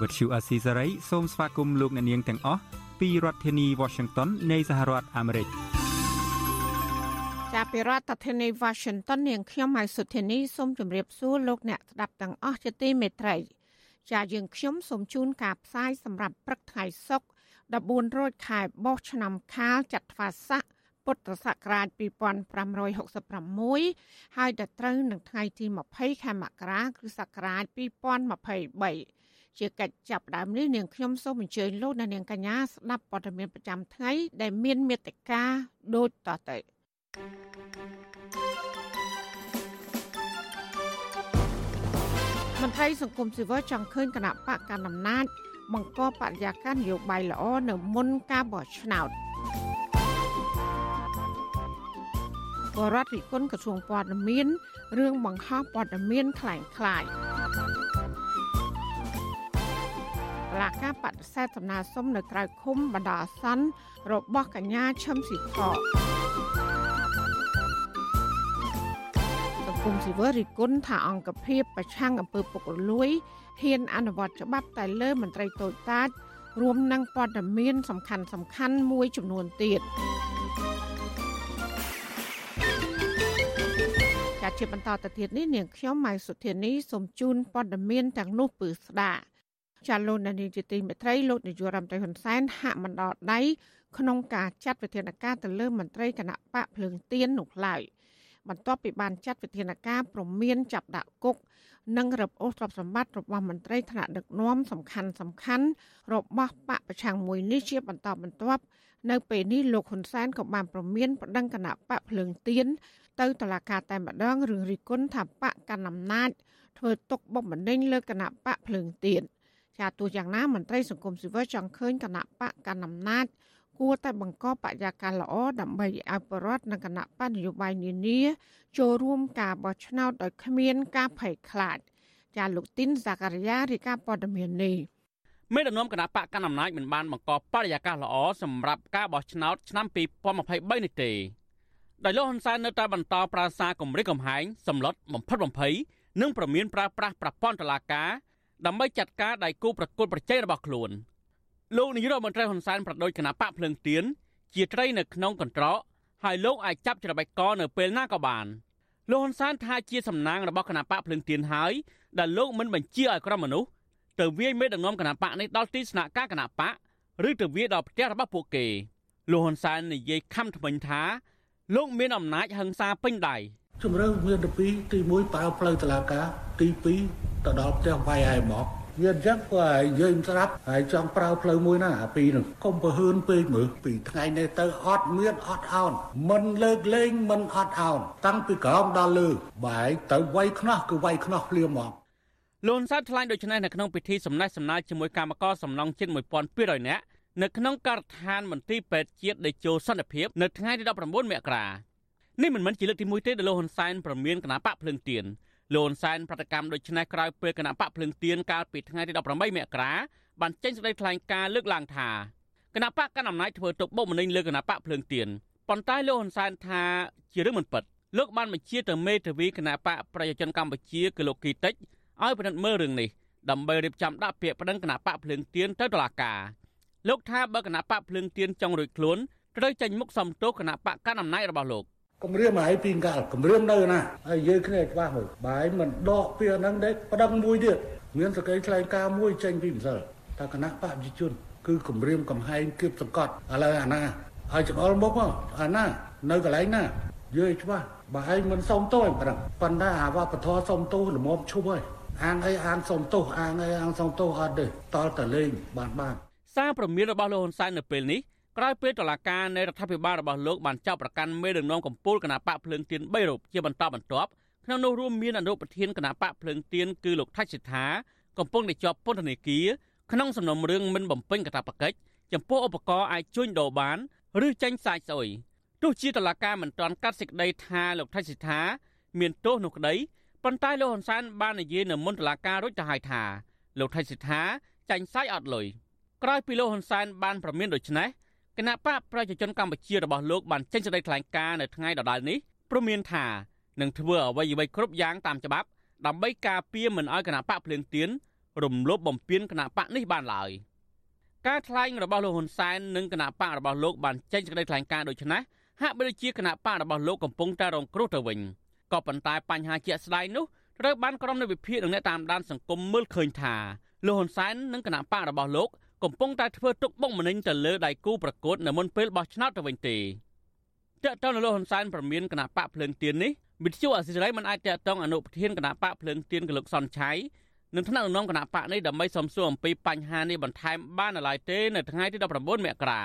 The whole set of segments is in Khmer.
វត្តឈូអាស៊ីសេរីសូមស្វាគមន៍លោកអ្នកនាងទាំងអស់ពីរដ្ឋធានី Washington នៃសហរដ្ឋអាមេរិកចាប់ពីរដ្ឋធានី Washington នាងខ្ញុំហៃសុធានីសូមជម្រាបសួរលោកអ្នកស្ដាប់ទាំងអស់ជាទីមេត្រីចាយើងខ្ញុំសូមជូនការផ្សាយសម្រាប់ព្រឹកថ្ងៃសុក្រ14រោចខែបោះឆ្នាំខាលចត្វាស័កពុទ្ធសករាជ2566ហើយដល់ត្រូវនឹងថ្ងៃទី20ខែមករាគ្រិស្តសករាជ2023 ជាកិច្ចចាប់ផ្ដើមនេះនាងខ្ញុំសូមអញ្ជើញលោកអ្នកនាងកញ្ញាស្ដាប់ព័ត៌មានប្រចាំថ្ងៃ ដែលមានមេត្តាដូចតទៅមន្ត្រីសង្គមស៊ីវិលចង់ឃើញគណៈបកកណ្ដាលអំណាចបង្កបរិយាកាសនយោបាយល្អនៅមុនការបោះឆ្នោតបរដ្ឋវិគុណក្រសួងព័ត៌មានរឿងបង្ហោះព័ត៌មានคล้ายค តុលាការបដិសេធសំណើសុំនៅក្រៅឃុំបណ្ដោះអាសន្នរបស់កញ្ញាឈឹមស៊ីកកសង្គមស៊ីវិលរិគុណថាអង្គភាពប្រឆាំងអំពើពុករលួយហ៊ានអនុវត្តច្បាប់តែលើមន្ត្រីតូចតាចរួមនឹងព័ត៌មានសំខាន់សំខាន់មួយចំនួនទៀតជាបន្តទៅទៀតនេះនាងខ្ញុំម៉ៃសុធានីសូមជូនព័ត៌មានទាំងនោះពឺស្ដាប់ ចាលោកនានីជាទីមេត្រីលោកនាយករដ្ឋមន្ត្រីហ៊ុនសែនហាក់មិនដល់ដៃក្នុងការចាត់វិធានការទៅលើមន្ត្រីគណៈបកភ្លើងទៀននោះឡើយបន្ទាប់ពីបានចាត់វិធានការព្រមានចាប់ដាក់គុកនិងរឹបអូសទ្រព្យសម្បត្តិរបស់មន្ត្រីថ្នាក់ដឹកនាំសំខាន់សំខាន់របស់បកប្រឆាំងមួយនេះជាបន្តបន្ទាប់នៅពេលនេះលោកហ៊ុនសែនក៏បានប្រមានប្តឹងគណៈបកភ្លើងទៀនទៅតុលាការតែម្ដងរឿងរិះគន់ថាបកកណ្ដាលអំណាចធ្វើទុកបុកម្នេញលើគណៈបកភ្លើងទៀន ចាទោះយ៉ាងណាមន្ត្រីសង្គមស៊ីវិលចង់ឃើញគណៈបកកណ្ដាលអំណាចគួរតែបង្កបរិយាកាសល្អដើម្បីឲ្យបរដ្ឋនិងគណៈបកនយោបាយនានា ចូលរួមការបោះឆ្នោតដោយគ្មានការភ័យខ្លាចចាលោកទីនសាការីយ៉ារាយការណ៍ព័ត៌មាននេះមេដឹកនាំគណៈបកកណ្ដាលអំណាចមិនបានបង្កបរិយាកាសល្អសម្រាប់ការបោះឆ្នោតឆ្នាំ2023នេះទេដោយលោកហ៊ុនសែននៅតែបន្តប្រើសារគម្រិតកំហែងសម្លុតបំផិតបំភ័យនិងប្រមានប្រើប្រាស់ប្រព័ន្ធតុលាការ ដើម្បីចាត់ការដៃគូប្រកួតប្រជែងរបស់ខ្លួនលោកនាយរដ្ឋមន្ត្រីហ៊ុនសែនប្រដូចគណៈបកភ្លើងទៀនជាត្រីនៅក្នុងកន្ត្រកហើយលោកអាចចាប់ច្របេះកនៅពេលណាក៏បានលោកហ៊ុនសែនថាជាសំណាងរបស់គណៈបកភ្លើងទៀនហើយដែលលោកមិនបញ្ជាឲ្យក្រុមមនុស្សទៅវាយមេដឹកនាំគណៈបកនេះដល់ទីស្នាក់ការគណៈបកឬទៅវាយដល់ផ្ទះរបស់ពួកគេលោកហ៊ុនសែននិយាយខំថ្មិញថាលោកមានអំណាចហិង្សាពេញដៃ ជំរឿមានទី2ទី1ប្រើផ្លូវតឡាការទី2ទៅដល់ផ្ទះវាយឯមកវាអញ្ចឹងព្រោះឲ្យយើងស្រាប់ហើយចង់ប្រើផ្លូវមួយណាអាពីរហ្នឹងកុំប្រហឿនពេកមើលពីថ្ងៃនេះទៅអត់មានអត់អោនមិនលើកលែងមិនអត់អោនតាំងពីក្រោមដល់លើបែរទៅវាយខ្នោះគឺវាយខ្នោះភ្លាមហ្មងលន់សាទថ្លែងដូចនេះនៅក្នុងពិធីសំណេះសំណាលជាមួយគណៈកម្មការសំណងជិត1200នាក់នៅក្នុងការដ្ឋានមន្ទីរពេទ្យជាតិដេជោសន្តិភាពនៅថ្ងៃទី19មករា នេះមិនមែនជាលើកទី1ទេដែលលោកហ៊ុនសែនប្រមានគណៈបកភ្លើងទៀនលោកហ៊ុនសែនប្រតិកម្មដូចនេះក្រោយពេលគណៈបកភ្លើងទៀនកាលពីថ្ងៃទី18មករាបានចេញសេចក្តីថ្លែងការណ៍លើកឡើងថាគណៈបកកណ្ដាលអំណាចធ្វើទុកបុកម្នេញលើគណៈបកភ្លើងទៀនប៉ុន្តែលោកហ៊ុនសែនថាជារឿងមិនពិតលោកបានបញ្ជាទៅមេធាវីគណៈបកប្រជាជនកម្ពុជាគឺលោកគីតិចឲ្យពិនិត្យមើលរឿងនេះដើម្បីរៀបចំដាក់ពាក្យប្តឹងគណៈបកភ្លើងទៀនទៅតុលាការលោកថាបើគណៈបកភ្លើងទៀនចង់រួចខ្លួនត្រូវចេញមុខសំទោសគណៈបកកណ្ដាលអំណាចរបស់លោក គម្រាមឲ្យពីកាលគម្រាមនៅណាហើយយើងគ្នាច្បាស់មើលបាយមិនដកពីហ្នឹងទេប្តឹងមួយទៀតមានសក្តិថ្លែងការមួយចេញពីម្សិលថាគណៈបកប្រជាជនគឺគម្រាមកំហែងគៀបសង្កត់ឥឡូវអាណាហើយច្បល់មុខអាណានៅកន្លែងណាយើច្បាស់បើឯងមិនសុំទោសប្រឹងប៉ុន្តែអាវបធរសុំទោសល្មមឈប់ហើយអានអីអានសុំទោសអានអីអានសុំទោសអត់ទេតលតលេងបានបានសារព្រមានរបស់លោកហ៊ុនសែននៅពេលនេះ ក្រោយពេលតុលាការនៃរដ្ឋាភិបាលរបស់លោកបានចាប់ប្រកាន់មេដឹកនាំកម្ពុជាគណៈបកភ្លើងទៀន3រូបជាបន្តបន្ទាប់ក្នុងនោះរួមមានអនុប្រធានគណៈបកភ្លើងទៀនគឺលោកថាច់សិដ្ឋាកំពុងតែជាប់ពន្ធនាគារក្នុងសំណុំរឿងមិនបំពេញកាតព្វកិច្ចចំពោះឧបករណ៍អាចជួញដូរបានឬចាញ់សាច់ស្អុយទោះជាតឡាការមិនទាន់កាត់សេចក្តីថាលោកថៃសិដ្ឋាមានទោសនោះក្តីប៉ុន្តែលោកហ៊ុនសែនបាននិយាយនៅមុនតឡាការរួចទៅហើយថាលោកថៃសិដ្ឋាចាញ់សាច់អត់លុយក្រោយពីលោកហ៊ុនសែនបានប្រមានដូច្នេះ គណៈបកប្រជាជនកម្ពុជារបស់លោកបានចេញសេចក្តីថ្លែងការណ៍នៅថ្ងៃដដែលនេះព្រមមានថានឹងធ្វើអ្វីអ្វីគ្រប់យ៉ាងតាមច្បាប់ដើម្បីការពារមិនឲ្យគណៈបកភ្លើងទៀនរំលោភបំពានគណៈបកនេះបានឡើយការថ្លែងរបស់លោកហ៊ុនសែននិងគណៈបករបស់លោកបានចេញសេចក្តីថ្លែងការណ៍ដូចនេះហាក់បីដូចជាគណៈបករបស់លោកកំពុងតែរងគ្រោះទៅវិញក៏ប៉ុន្តែបញ្ហាជាក់ស្ដែងនោះត្រូវបានក្រុមនៃវិភាគនិងអ្នកតាមដានសង្គមមើលឃើញថាលោកហ៊ុនសែននិងគណៈបករបស់លោក កំពុងតែធ្វើទុកបុកម្នេញទៅលើដៃគូប្រកួតនៅមុនពេលបោះឆ្នោតទៅវិញទេតើតើលោកហ៊ុនសែនប្រមានគណៈបកភ្លើងទៀននេះវិទ្យុអសិរ័យមិនអាចតតងអនុប្រធានគណៈបកភ្លើងទៀនកលោកសុនឆៃនឹងថ្នាក់ដឹកនាំគណៈបកនេះដើម្បីសំសួរអំពីបញ្ហានេះបន្ថែមបាននៅឡើយទេនៅថ្ងៃទី19មករា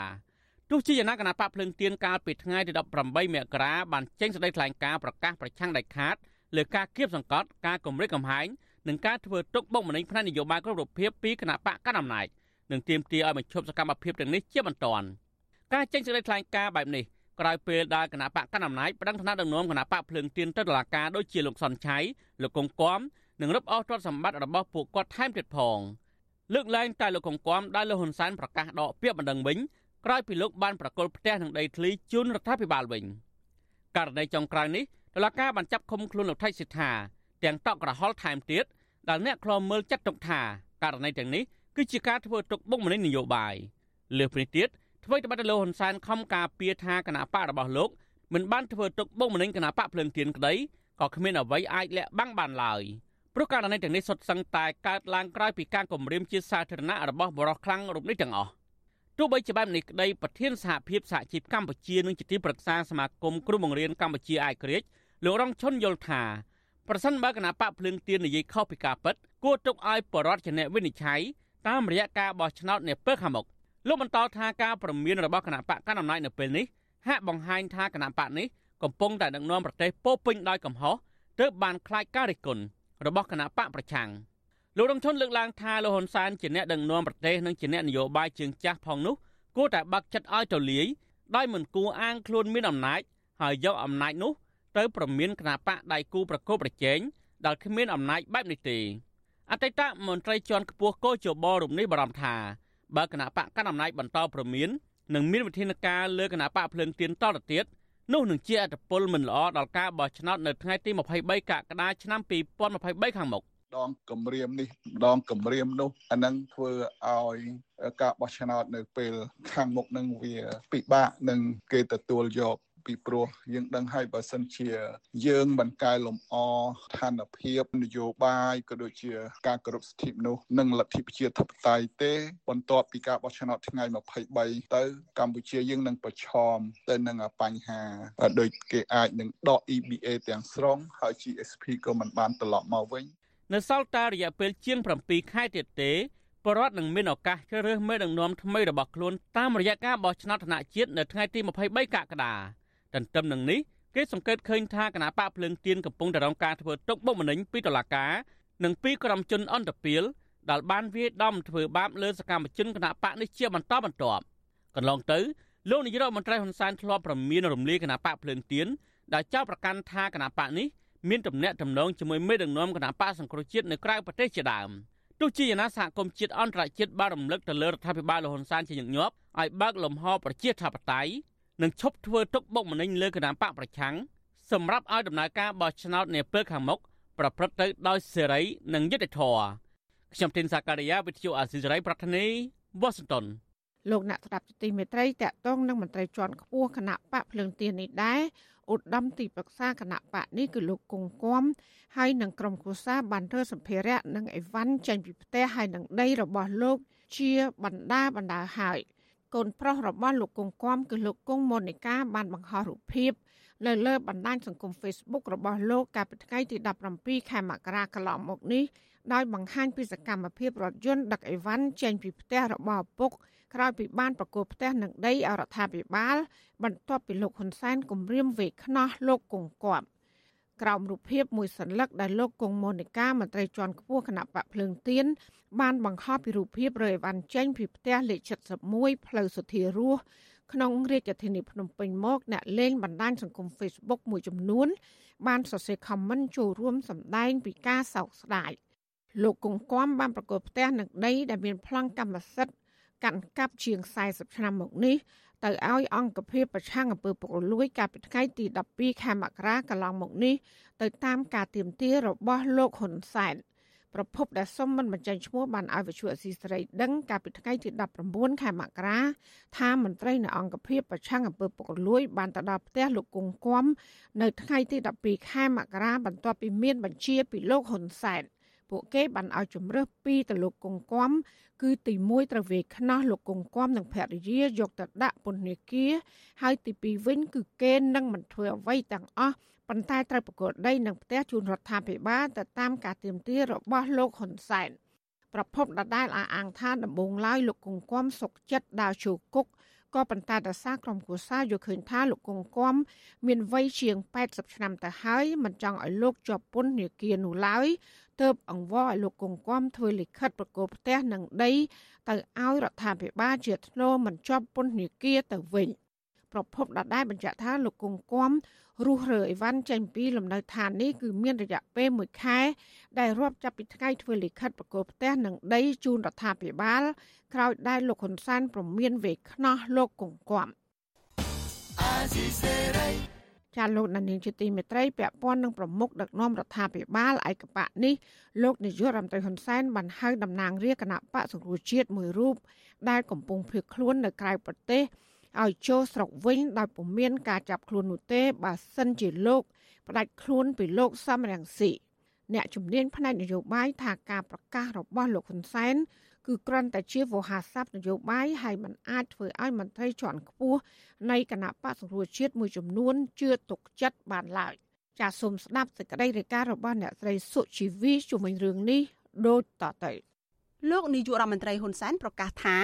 ទោះជាយ៉ាងណាគណៈបកភ្លើងទៀនកាលពីថ្ងៃទី18មករាបានចេញសេចក្តីថ្លែងការណ៍ប្រកាសប្រឆាំងដាច់ខាតលើការគៀបសង្កត់ការគម្រិតកំហែងនិងការធ្វើទុកបុកម្នេញផ្នែកនយោបាយគ្រប់រូបភាពពីគណៈបកកណ្ដាលអំណាច និងទាមទារឲ្យបញ្ឈប់សកម្មភាពទាំងនេះជាបន្ទាន់ការចេញសេចក្តីថ្លែងការណ៍បែបនេះក្រោយពេលដែលគណៈបកកណ្ដាលអំណាចប្តឹងថ្នាក់ដឹកនាំគណៈបកភ្លើងទៀនទៅតុលាការដូចជាលោកសុនឆៃលោកកុងគំនិងរឹបអូសទ្រព្យសម្បត្តិរបស់ពួកគាត់ថែមទៀតផងលើកឡើងតែលោកកុងគំដែលលោកហ៊ុនសែនប្រកាសដកពាក្យបណ្ដឹងវិញក្រោយពីលោកបានប្រកល់ផ្ទះនឹងដីធ្លីជូនរដ្ឋាភិបាលវិញករណីចុងក្រោយនេះតុលាការបានចាប់ឃុំខ្លួនលោកថៃសិដ្ឋាទាំងតក់ក្រហល់ថែមទៀតដែលអ្នកខ្លោមើលចាត់ទុកថាករណីទាំងនេះ គឺជាការធ្វើទុកបុកម្នេញនយោបាយលើសពីនេះទៀតអ្វីត្បិតតែលោកហ៊ុនសែនខំការពារថាគណៈបករបស់លោកមិនបានធ្វើទុកបុកម្នេញគណៈបកភ្លើងទៀនក្តីក៏គ្មានអ្វីអាចលាក់បាំងបានឡើយព្រោះករណីទាំងនេះសុទ្ធសឹងតែកើតឡើងក្រោយពីការគម្រាមជាសាធារណៈរបស់បរិសខ្លាំងរូបនេះទាំងអស់ទោះបីជាបែបនេះក្តីប្រធានសហភាពសហជីពកម្ពុជានិងជាទីប្រឹក្សាសមាគមគ្រូបង្រៀនកម្ពុជាអាយក្រិចលោករងឈុនយល់ថាប្រសិនបើគណៈបកភ្លើងទៀននិយាយខុសពីការពិតគួរទុកឲ្យបរដ្ឋជាអ្នកវិនិច្ឆ័យ តាមរយៈការបោះឆ្នោតនាពេលខាងមុខលោកបន្តថាការប្រមានរបស់គណៈបកកណ្ដាលអំណាចនៅពេលនេះហាក់បង្ហាញថាគណៈបកនេះកំពុងតែដឹកនាំប្រទេសពោពេញដោយកំហុសទើបបានខ្លាចការរិះគន់របស់គណៈបកប្រឆាំងលោករងឈុនលើកឡើងថាលោកហ៊ុនសែនជាអ្នកដឹកនាំប្រទេសនិងជាអ្នកនយោបាយជើងចាស់ផងនោះគួរតែបាក់ចិត្តឲ្យទូលាយដោយមិនគួរអាងខ្លួនមានអំណាចហើយយកអំណាចនោះទៅប្រមានគណៈបកដៃគូប្រកបប្រជែងដែលគ្មានអំណាចបែបនេះទេ អតីតមន្ត្រីជាន់ខ្ពស់កោជបរូបនេះបារម្ភថាបើគណៈបកកណ្ដាលអំណាចបន្តប្រមាននឹងមានវិធានការលើគណៈបកភ្លើងទៀនតទៅទៀតនោះនឹងជាអត្តពលមិនល្អដល់ការបោះឆ្នោតនៅថ្ងៃទី23កក្កដាឆ្នាំ2023ខាងមុខដងគម្រាមនេះដងគម្រាមនោះអានឹងធ្វើឲ្យការបោះឆ្នោតនៅពេលខាងមុខនឹងវាពិបាកនឹងគេទទួលយក ពីព្រោះយើងដឹងហើយបើសិនជា យើងមិនកែលម្អស្ថានភាពនយោបាយក៏ដូចជាការគោរពសិទ្ធិមនុស្សនិងលទ្ធិប្រជាធិបតេយ្យទេ បន្ទាប់ពីការបោះឆ្នោតថ្ងៃ23ទៅ កម្ពុជាយើងនឹងប្រឈមទៅនឹងបញ្ហាដូចគេអាចនឹងដក EBA ទាំងស្រុងហើយ GSP ក៏មិនបានត្រឡប់មកវិញនៅសល់តែរយៈពេលជាង7ខែទៀតទេបរដ្ឋនឹងមានឱកាសជ្រើសរើសមេដឹកនាំថ្មីរបស់ខ្លួនតាមរយៈការបោះឆ្នោតថ្នាក់ជាតិនៅថ្ងៃទី23កក្កដា ទន្ទឹមនឹងនេះគេសង្កេតឃើញថាគណៈបកភ្លើងទៀនកំពុងតែរងការធ្វើទុកបុកម្នេញពីតុលាការនិងពីក្រុមជនអន្តពាលដែលបានវាយដំធ្វើបាបលើសកម្មជនគណៈបកនេះជាបន្តបន្ទាប់កន្លងទៅលោកនាយរដ្ឋមន្ត្រីហ៊ុនសែនធ្លាប់ប្រមានរំលាយគណៈបកភ្លើងទៀនដែលចោទប្រកាន់ថាគណៈបកនេះមានទំនាក់ទំនងជាមួយមេដឹកនាំគណៈបកសង្គ្រោះជាតិនៅក្រៅប្រទេសជាដើមទោះជាយ៉ាងណាសហគមន៍ជាតិអន្តរជាតិបានរំលឹកទៅលើរដ្ឋាភិបាលលហ៊ុនសែនជាញឹកញាប់ឲ្យបើកលំហប្រជាធិបតេយ្យ និងឈប់ធ្វើទុកបុកម្នេញលើគណៈបកប្រឆាំងសម្រាប់ឲ្យដំណើរការបោះឆ្នោតនាពេលខាងមុខប្រព្រឹត្តទៅដោយសេរីនិងយុត្តិធម៌ខ្ញុំទីនសាការីយ៉ាវិទ្យុអាស៊ីសេរីប្រធានីវ៉ាស៊ីនតោនលោកអ្នកស្ដាប់ទីមេត្រីតកតងនឹងមន្ត្រីជាន់ខ្ពស់គណៈបកភ្លើងទៀននេះដែរឧត្តមទីប្រឹក្សាគណៈបកនេះគឺលោកគង់គំហើយនឹងក្រុមគូសាបានធ្វើសម្ភារៈនិងអីវ៉ាន់ចេញពីផ្ទះហើយនឹងដីរបស់លោកជាបណ្ដាបណ្ដាហើយ កូនប្រុសរបស់លោកគង់គំគឺលោកគង់មូនីកាបានបង្ហោះរូបភាពលើលើបណ្ដាញសង្គម Facebook របស់លោកកាលពីថ្ងៃទី17ខែមករាកន្លងមកនេះដោយបង្ហាញពីសកម្មភាពរថយន្តដឹកអីវ៉ាន់ចេញពីផ្ទះរបស់ឪពុកក្រោយពីបានប្រគល់ផ្ទះនឹងដីអរដ្ឋាភិបាល បន្ទាប់ពីលោកហ៊ុនសែនគម្រាមវេខ្នោះលោកគង្គគាប់ ក្រោមរូបភាពមួយសន្លឹកដែលលោកគង់មូនីកាមន្ត្រីជាន់ខ្ពស់គណៈបកភ្លើងទៀនបានបង្ហោះពីរូបភាពរយវ៉ាន់ចេញពីផ្ទះលេខ71ផ្លូវសុធារស់ក្នុងរាជធានីភ្នំពេញមកអ្នកលេងបណ្ដាញសង្គម Facebook មួយចំនួន បានសរសេរ comment ចូលរួមសម្ដែងពីការសោកស្ដាយលោកគង្គគំបានប្រកបផ្ទះនឹងដីដែលមានប្លង់កម្មសិទ្ធិកាន់កាប់ជាង40ឆ្នាំមកនេះ ទៅឲ្យអង្គភាពប្រឆាំងអំពើពុករលួយកាលពីថ្ងៃទី12ខែមករាកន្លងមកនេះទៅតាមការទៀមទារបស់លោកហ៊ុនសែនប្រពន្ធដែលសុំមិនបញ្ចេញឈ្មោះបានឲ្យវិទ្យុអស៊ីសេរីដឹងកាលពីថ្ងៃទី19ខែមករាថាមន្ត្រីនៅអង្គភាពប្រឆាំងអំពើពុករលួយបានទៅដល់ផ្ទះលោកគង់គំនៅថ្ងៃទី12ខែមករាបន្ទាប់ពីមានបញ្ជាពីលោកហ៊ុនសែន ពួកគេបានឲ្យជំរើសពីទៅលោកគង់គំគឺទី1ត្រូវវេខ្នោះលោកគង់គំនិងភរិយាយកទៅដាក់ពន្ធនាគារហើយទី2វិញគឺគេនឹងមិនធ្វើអ្វីទាំងអស់ប៉ុន្តែត្រូវប្រកួតដីនឹងផ្ទះជូនរដ្ឋាភិបាលទៅតាមការទៀមទារបស់លោកហ៊ុនសែនប្រពន្ធដដែលអះអាងថាដំបងឡើយលោកគង្គគំសុកចិត្តដើរជួគុកក៏ប៉ុន្តែដសារក្រុមគូសាយកឃើញថាលោកគង្គគំមានវ័យជាង80ឆ្នាំទៅហើយមិនចង់ឲ្យលោកជាប់ពន្ធនាគារនោះឡើយ ទើបអង្វរឲ្យលោកគង្គគំធ្វើលិខិតប្រកោផ្ទះនិងដី ទៅឲ្យរដ្ឋាភិបាលជាធ្នូមិនជាប់ពន្ធនាគារទៅវិញប្រពន្ធដដែលបញ្ជាក់ថាលោកគង្គគំរុះរើអីវ៉ាន់ចេញពីលំនៅឋាននេះគឺមានរយៈពេល1ខែ ដែលរាប់ចាប់ពីថ្ងៃធ្វើលិខិតប្រកោផ្ទះនិងដីជូនរដ្ឋាភិបាល ក្រោយដែលលោកហ៊ុនសែនប្រមានវេខ្នោះលោកគង្គគំ ចាលោកនាងជាទីមេត្រីពាក់ព័ន្ធនឹងប្រមុខដឹកនាំរដ្ឋាភិបាលឯកបៈនេះលោកនាយករដ្ឋមន្ត្រីហ៊ុនសែនបានហៅតំណាងរាជគណៈបកសង្គ្រោះជាតិមួយរូបដែលកំពុងភៀសខ្លួននៅក្រៅប្រទេសឲ្យចូលស្រុកវិញដោយពុំមានការចាប់ខ្លួននោះទេបើសិនជាលោកផ្ដាច់ខ្លួនពីលោកសំរងស៊ីអ្នកជំនាញផ្នែកនយោបាយថាការប្រកាសរបស់លោកហ៊ុនសែន គឺគ្រាន់តែជាវោហារស័ព្ទនយោបាយហើយมันអាចធ្វើឲ្យមន្ត្រីជាន់ខ្ពស់នៃគណៈបកសង្គ្រោះជាតិមួយចំនួនជឿទុកចិត្តបានឡើយចាសសូមស្ដាប់សេចក្តីរាយការណ៍របស់អ្នកស្រីសុជីវីជុំវិញរឿងនេះដូចតទៅលោកនាយករដ្ឋមន្ត្រីហ៊ុនសែនប្រកាសថា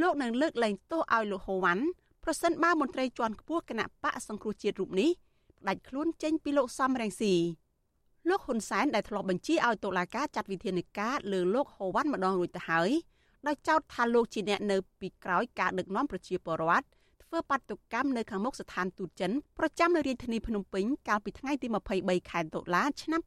លោកនឹងលើកលែងទោសឲ្យលោកហូវ៉ាន់ប្រសិនបើមន្ត្រីជាន់ខ្ពស់គណៈបកសង្គ្រោះជាតិរូបនេះផ្ដាច់ខ្លួនចេញពីលោកសំរងស៊ី លោកហ៊ុនសែនដែលធ្លាប់បញ្ជាឲ្យតុលាការចាត់វិធានការលើលោកហូវ៉ាន់ម្ដងរួចទៅហើយដោយចោទថាលោកជាអ្នកនៅពីក្រោយការដឹកនាំប្រជាពលរដ្ឋធ្វើបាតុកម្មនៅខាងមុខស្ថានទូតចិនប្រចាំនៅរាជធានីភ្នំពេញកាលពីថ្ងៃទី23ខែតុលាឆ្នាំ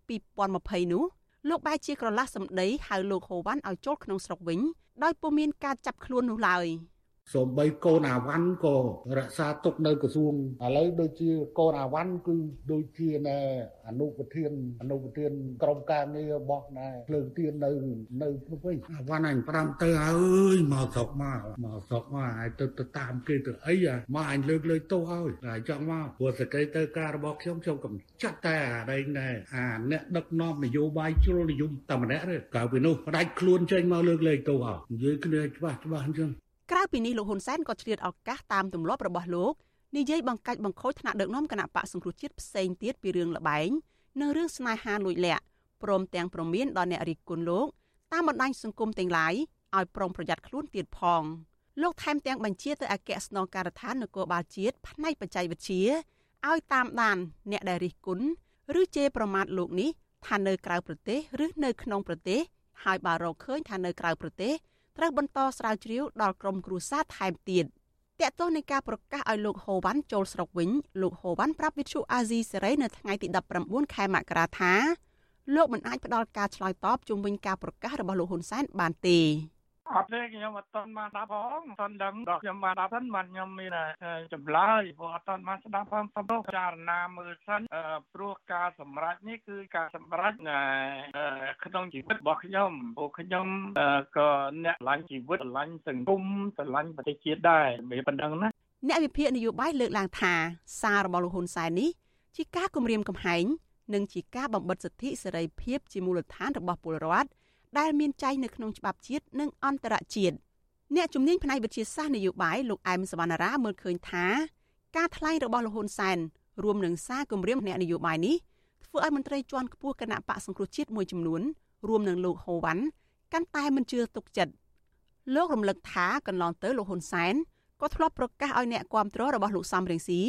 2020នោះលោកបែរជាក្រឡាស់សម្ដីហៅលោកហូវ៉ាន់ឲ្យចូលក្នុងស្រុកវិញដោយពុំមានការចាប់ខ្លួននោះឡើយ។ សូម្បីកូនអាវ៉ាន់ក៏រក្សាទុកនៅក្រសួងឥឡូវដូចជាកូនអាវ៉ាន់គឺដូចជាណែអនុប្រធានអនុប្រធានក្រុមការងាររបស់ណែភ្លើងទៀននៅនៅនោះវិញអាវ៉ាន់អញប្រាំទៅអើយមកស្រុកមកមកស្រុកមកហើយទៅទៅតាមគេទៅអីមកអញលើកលើកទោសហើយហើយចង់មកព្រោះសកម្មទៅការរបស់ខ្ញុំខ្ញុំកំចាត់តែអាដែងដែរអាអ្នកដឹកនាំនយោបាយជ្រុលនិយមតែម្នាក់ទេក្រៅពីនោះផ្ដាច់ខ្លួនចេញមកលើកលែងទោសហើយនិយាយគ្នាច្បាស់ច្បាស់អញ្ចឹង ក្រៅពីនេះលោកហ៊ុនសែនក៏ឆ្លៀតឱកាសតាមទម្លាប់របស់លោកនិយាយបង្កាច់បង្ខូចថ្នាក់ដឹកនាំគណៈបកសង្គ្រោះជាតិផ្សេងទៀតពីរឿងលបែងនិងរឿងស្នេហាលួចលាក់ព្រមទាំងប្រមានដល់អ្នករិះគន់លោកតាមបណ្ដាញសង្គមទាំងឡាយឲ្យប្រុងប្រយ័ត្នខ្លួនទៀតផងលោកថែមទាំងបញ្ជាទៅអគ្គស្នងការដ្ឋាននគរបាលជាតិផ្នែកបច្ចេកវិទ្យាឲ្យតាមដានអ្នកដែលរិះគន់ឬជេរប្រមាថលោកនេះថានៅក្រៅប្រទេស ឬនៅក្នុងប្រទេស ហើយបើរកឃើញថានៅក្រៅប្រទេស ត្រូវបន្តស្រាវជ្រាវដល់ក្រុមគ្រួសារថែមទៀតតកតោះនៃការប្រកាសឲ្យលោកហូវ៉ាន់ចូលស្រុកវិញលោកហូវ៉ាន់ប្រាប់វិទ្យុអាស៊ីសេរីនៅថ្ងៃទី19ខែមករាថាលោកមិនអាចផ្ដល់ការឆ្លើយតបជុំវិញការប្រកាសរបស់លោកហ៊ុនសែនបានទេ អត់ទេខ្ញុំអត់ទាន់បានដាប់ផងអត់ទាន់ដឹងដល់ខ្ញុំបានដាប់ហ្នឹងបានខ្ញុំមានចម្លើយព្រោះអត់ទាន់បានស្ដាប់ផងសំរុះចារណាមើលសិនព្រោះការសម្រេចនេះគឺការសម្រេចក្នុងជីវិតរបស់ខ្ញុំព្រោះខ្ញុំក៏អ្នកឆ្លាញ់ជីវិតឆ្លាញ់សង្គមឆ្លាញ់ប្រទេសជាតិដែរមានប៉ុណ្ណឹងណាអ្នកវិភាគនយោបាយលើកឡើងថាសាររបស់លោកហ៊ុនសែននេះជាការគម្រាមកំហែងនិងជាការបំបិទសិទ្ធិសេរីភាពជាមូលដ្ឋានរបស់ពលរដ្ឋ ដែលមានចែងនៅក្នុងច្បាប់ជាតិនិងអន្តរជាតិអ្នកជំនាញផ្នែកវិទ្យាសាស្ត្រនយោបាយលោកអែមសវណ្ណារាមើលឃើញថាការថ្លែងរបស់លោកហ៊ុនសែនរួមនឹងសារគម្រាមអ្នកនយោបាយនេះធ្វើឲ្យមន្ត្រីជាន់ខ្ពស់គណៈបកសង្គ្រោះជាតិមួយចំនួនរួមនឹងលោកហូវ៉ាន់កាន់តែមិនជឿទុកចិត្តលោករំលឹកថាកន្លងទៅលោកហ៊ុនសែនក៏ធ្លាប់ប្រកាសឲ្យអ្នកគាំទ្ររបស់លោកសំរងស៊ី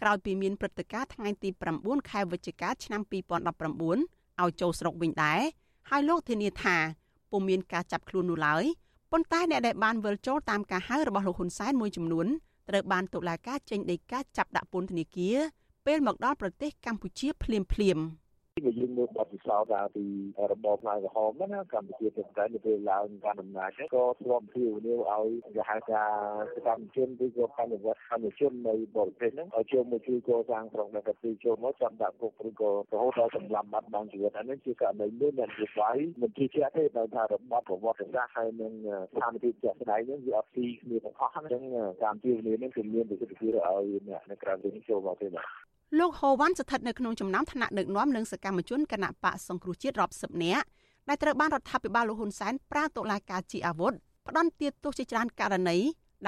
ក្រោយពីមានព្រឹត្តិការណ៍ថ្ងៃទី9ខែវិច្ឆិកាឆ្នាំ2019ឲ្យចូលស្រុកវិញដែរ ហើយលោកធានាថាពុំមានការចាប់ខ្លួននោះឡើយប៉ុន្តែអ្នកដែលបានវិលចូលតាមការហៅរបស់លោកហ៊ុនសែនមួយចំនួនត្រូវបានតុលាការចេញដីកាចាប់ដាក់ពន្ធនាគារពេលមកដល់ប្រទេសកម្ពុជាភ្លាមភ្លាមៗ បើយើងមើលបទពិសោធន៍ដល់ពីរបបផ្លែក្រហមណាកម្ពុជាទៅតែនៅពេលឡើងកាន់អំណាចក៏ធ្លាប់ភាវនាវឲ្យគេហៅថាសកម្មជនឬក៏បញ្ញវត្តកម្មជននៅបរទេសហ្នឹងឲ្យចូលមកជួយកសាងក្រុងដែលទីចូលមកចាប់ដាក់គុកឬក៏រហូតដល់សម្លាប់បាត់បង់ជីវិតអានេះជាករណីមួយដែលជាស្វ័យមិនជាជាក់ទេដោយថារបបប្រវត្តិសាស្ត្រហើយនឹងស្ថានភាពជាក់ស្ដែងហ្នឹងវាអត់ទីគ្នាទាំងអស់អញ្ចឹងតាមភាវនាវនេះគឺមានវិទ្យាសាស្ត្រឲ្យអ្នកនៅក្រៅវិញចូលមកទេបាទ លោកហូវ៉ាន់ស្ថិតនៅក្នុងចំណោមថ្នាក់ដឹកនាំនិងសកម្មជនគណៈបកសង្គ្រោះជាតិរាប់សិបនាក់ដែលត្រូវបានរដ្ឋាភិបាលលោកហ៊ុនសែនប្រើតុលាការជាអាវុធផ្ដន់ទាទោសជាច្រើនករណី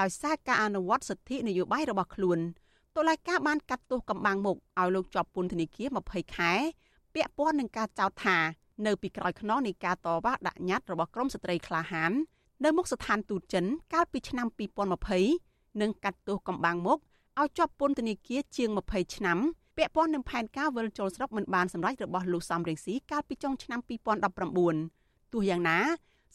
ដោយសារការអនុវត្តសិទ្ធិនយោបាយរបស់ខ្លួនតុលាការបានកាត់ទោសកំបាំងមុខឲ្យលោកជាប់ពន្ធនាគារ20ខែពាក់ព័ន្ធនឹងការចោទថានៅពីក្រោយខ្នងនៃការតវ៉ាដាក់ញត្តិរបស់ក្រមស្ត្រីក្លាហាននៅមុខស្ថានទូតចិនកាលពីឆ្នាំ2020និងកាត់ទោសកំបាំងមុខ ឲ្យជាប់ពន្ធនាគារជាង20ឆ្នាំពាក់ព័ន្ធនឹងផែនការវិលចូលស្រុកមិនបានសម្រេចរបស់លោកសំរងស៊ីកាលពីចុងឆ្នាំ2019ទោះយ៉ាងណា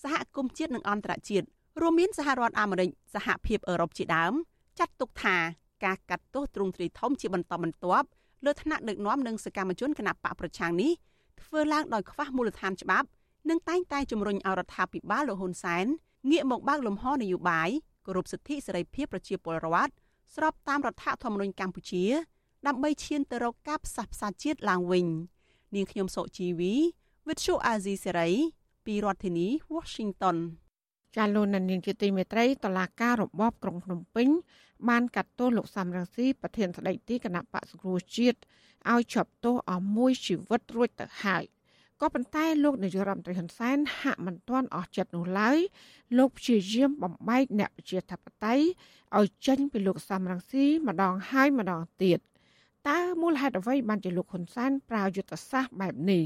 សហគមន៍ជាតិនិងអន្តរជាតិរួមមានសហរដ្ឋអាមេរិកសហភាពអឺរ៉ុបជាដើមចាត់ទុកថាការកាត់ទោសទ្រង់ទ្រាយធំជាបន្តបន្ទាប់លើថ្នាក់ដឹកនាំនិងសកម្មជនគណបកប្រឆាំងនេះធ្វើឡើងដោយខ្វះមូលដ្ឋានច្បាប់និងតែងតែជំរុញឲ្យរដ្ឋាភិបាលលោកហ៊ុនសែនងាកមកបើកលំហនយោបាយគោរពសិទ្ធិសេរីភាពប្រជាពលរដ្ឋ ស្របតាមរដ្ឋធម្មនុញ្ញកម្ពុជា ដើម្បីឈានទៅរកការផ្សះផ្សាជាតិឡើងវិញ នាងខ្ញុំសុជីវី With Shu Azizi Serai ពីរដ្ឋធានី Washington ចាលោកនាងជាទីមេត្រីតឡាការរបបក្រុងភ្នំពេញ បានកាត់ទោសលោកសំរងស៊ីប្រធានស្ដីទីគណៈបកសង្គ្រោះជាតិឲ្យជាប់ទោសអស់មួយជីវិតរួចទៅហើយ ក៏ប៉ុន្តែលោកនាយករដ្ឋមន្ត្រីហ៊ុនសែនហាក់មិនទាន់អស់ចិត្តនោះឡើយលោកព្យាយាមបំបែកអ្នកប្រជាធិបតេយ្យឲ្យចេញពីលោកសំរងស៊ីម្ដងហើយម្ដងទៀតតើមូលហេតុអ្វីបានជាលោកហ៊ុនសែនប្រើយុទ្ធសាស្ត្របែបនេះ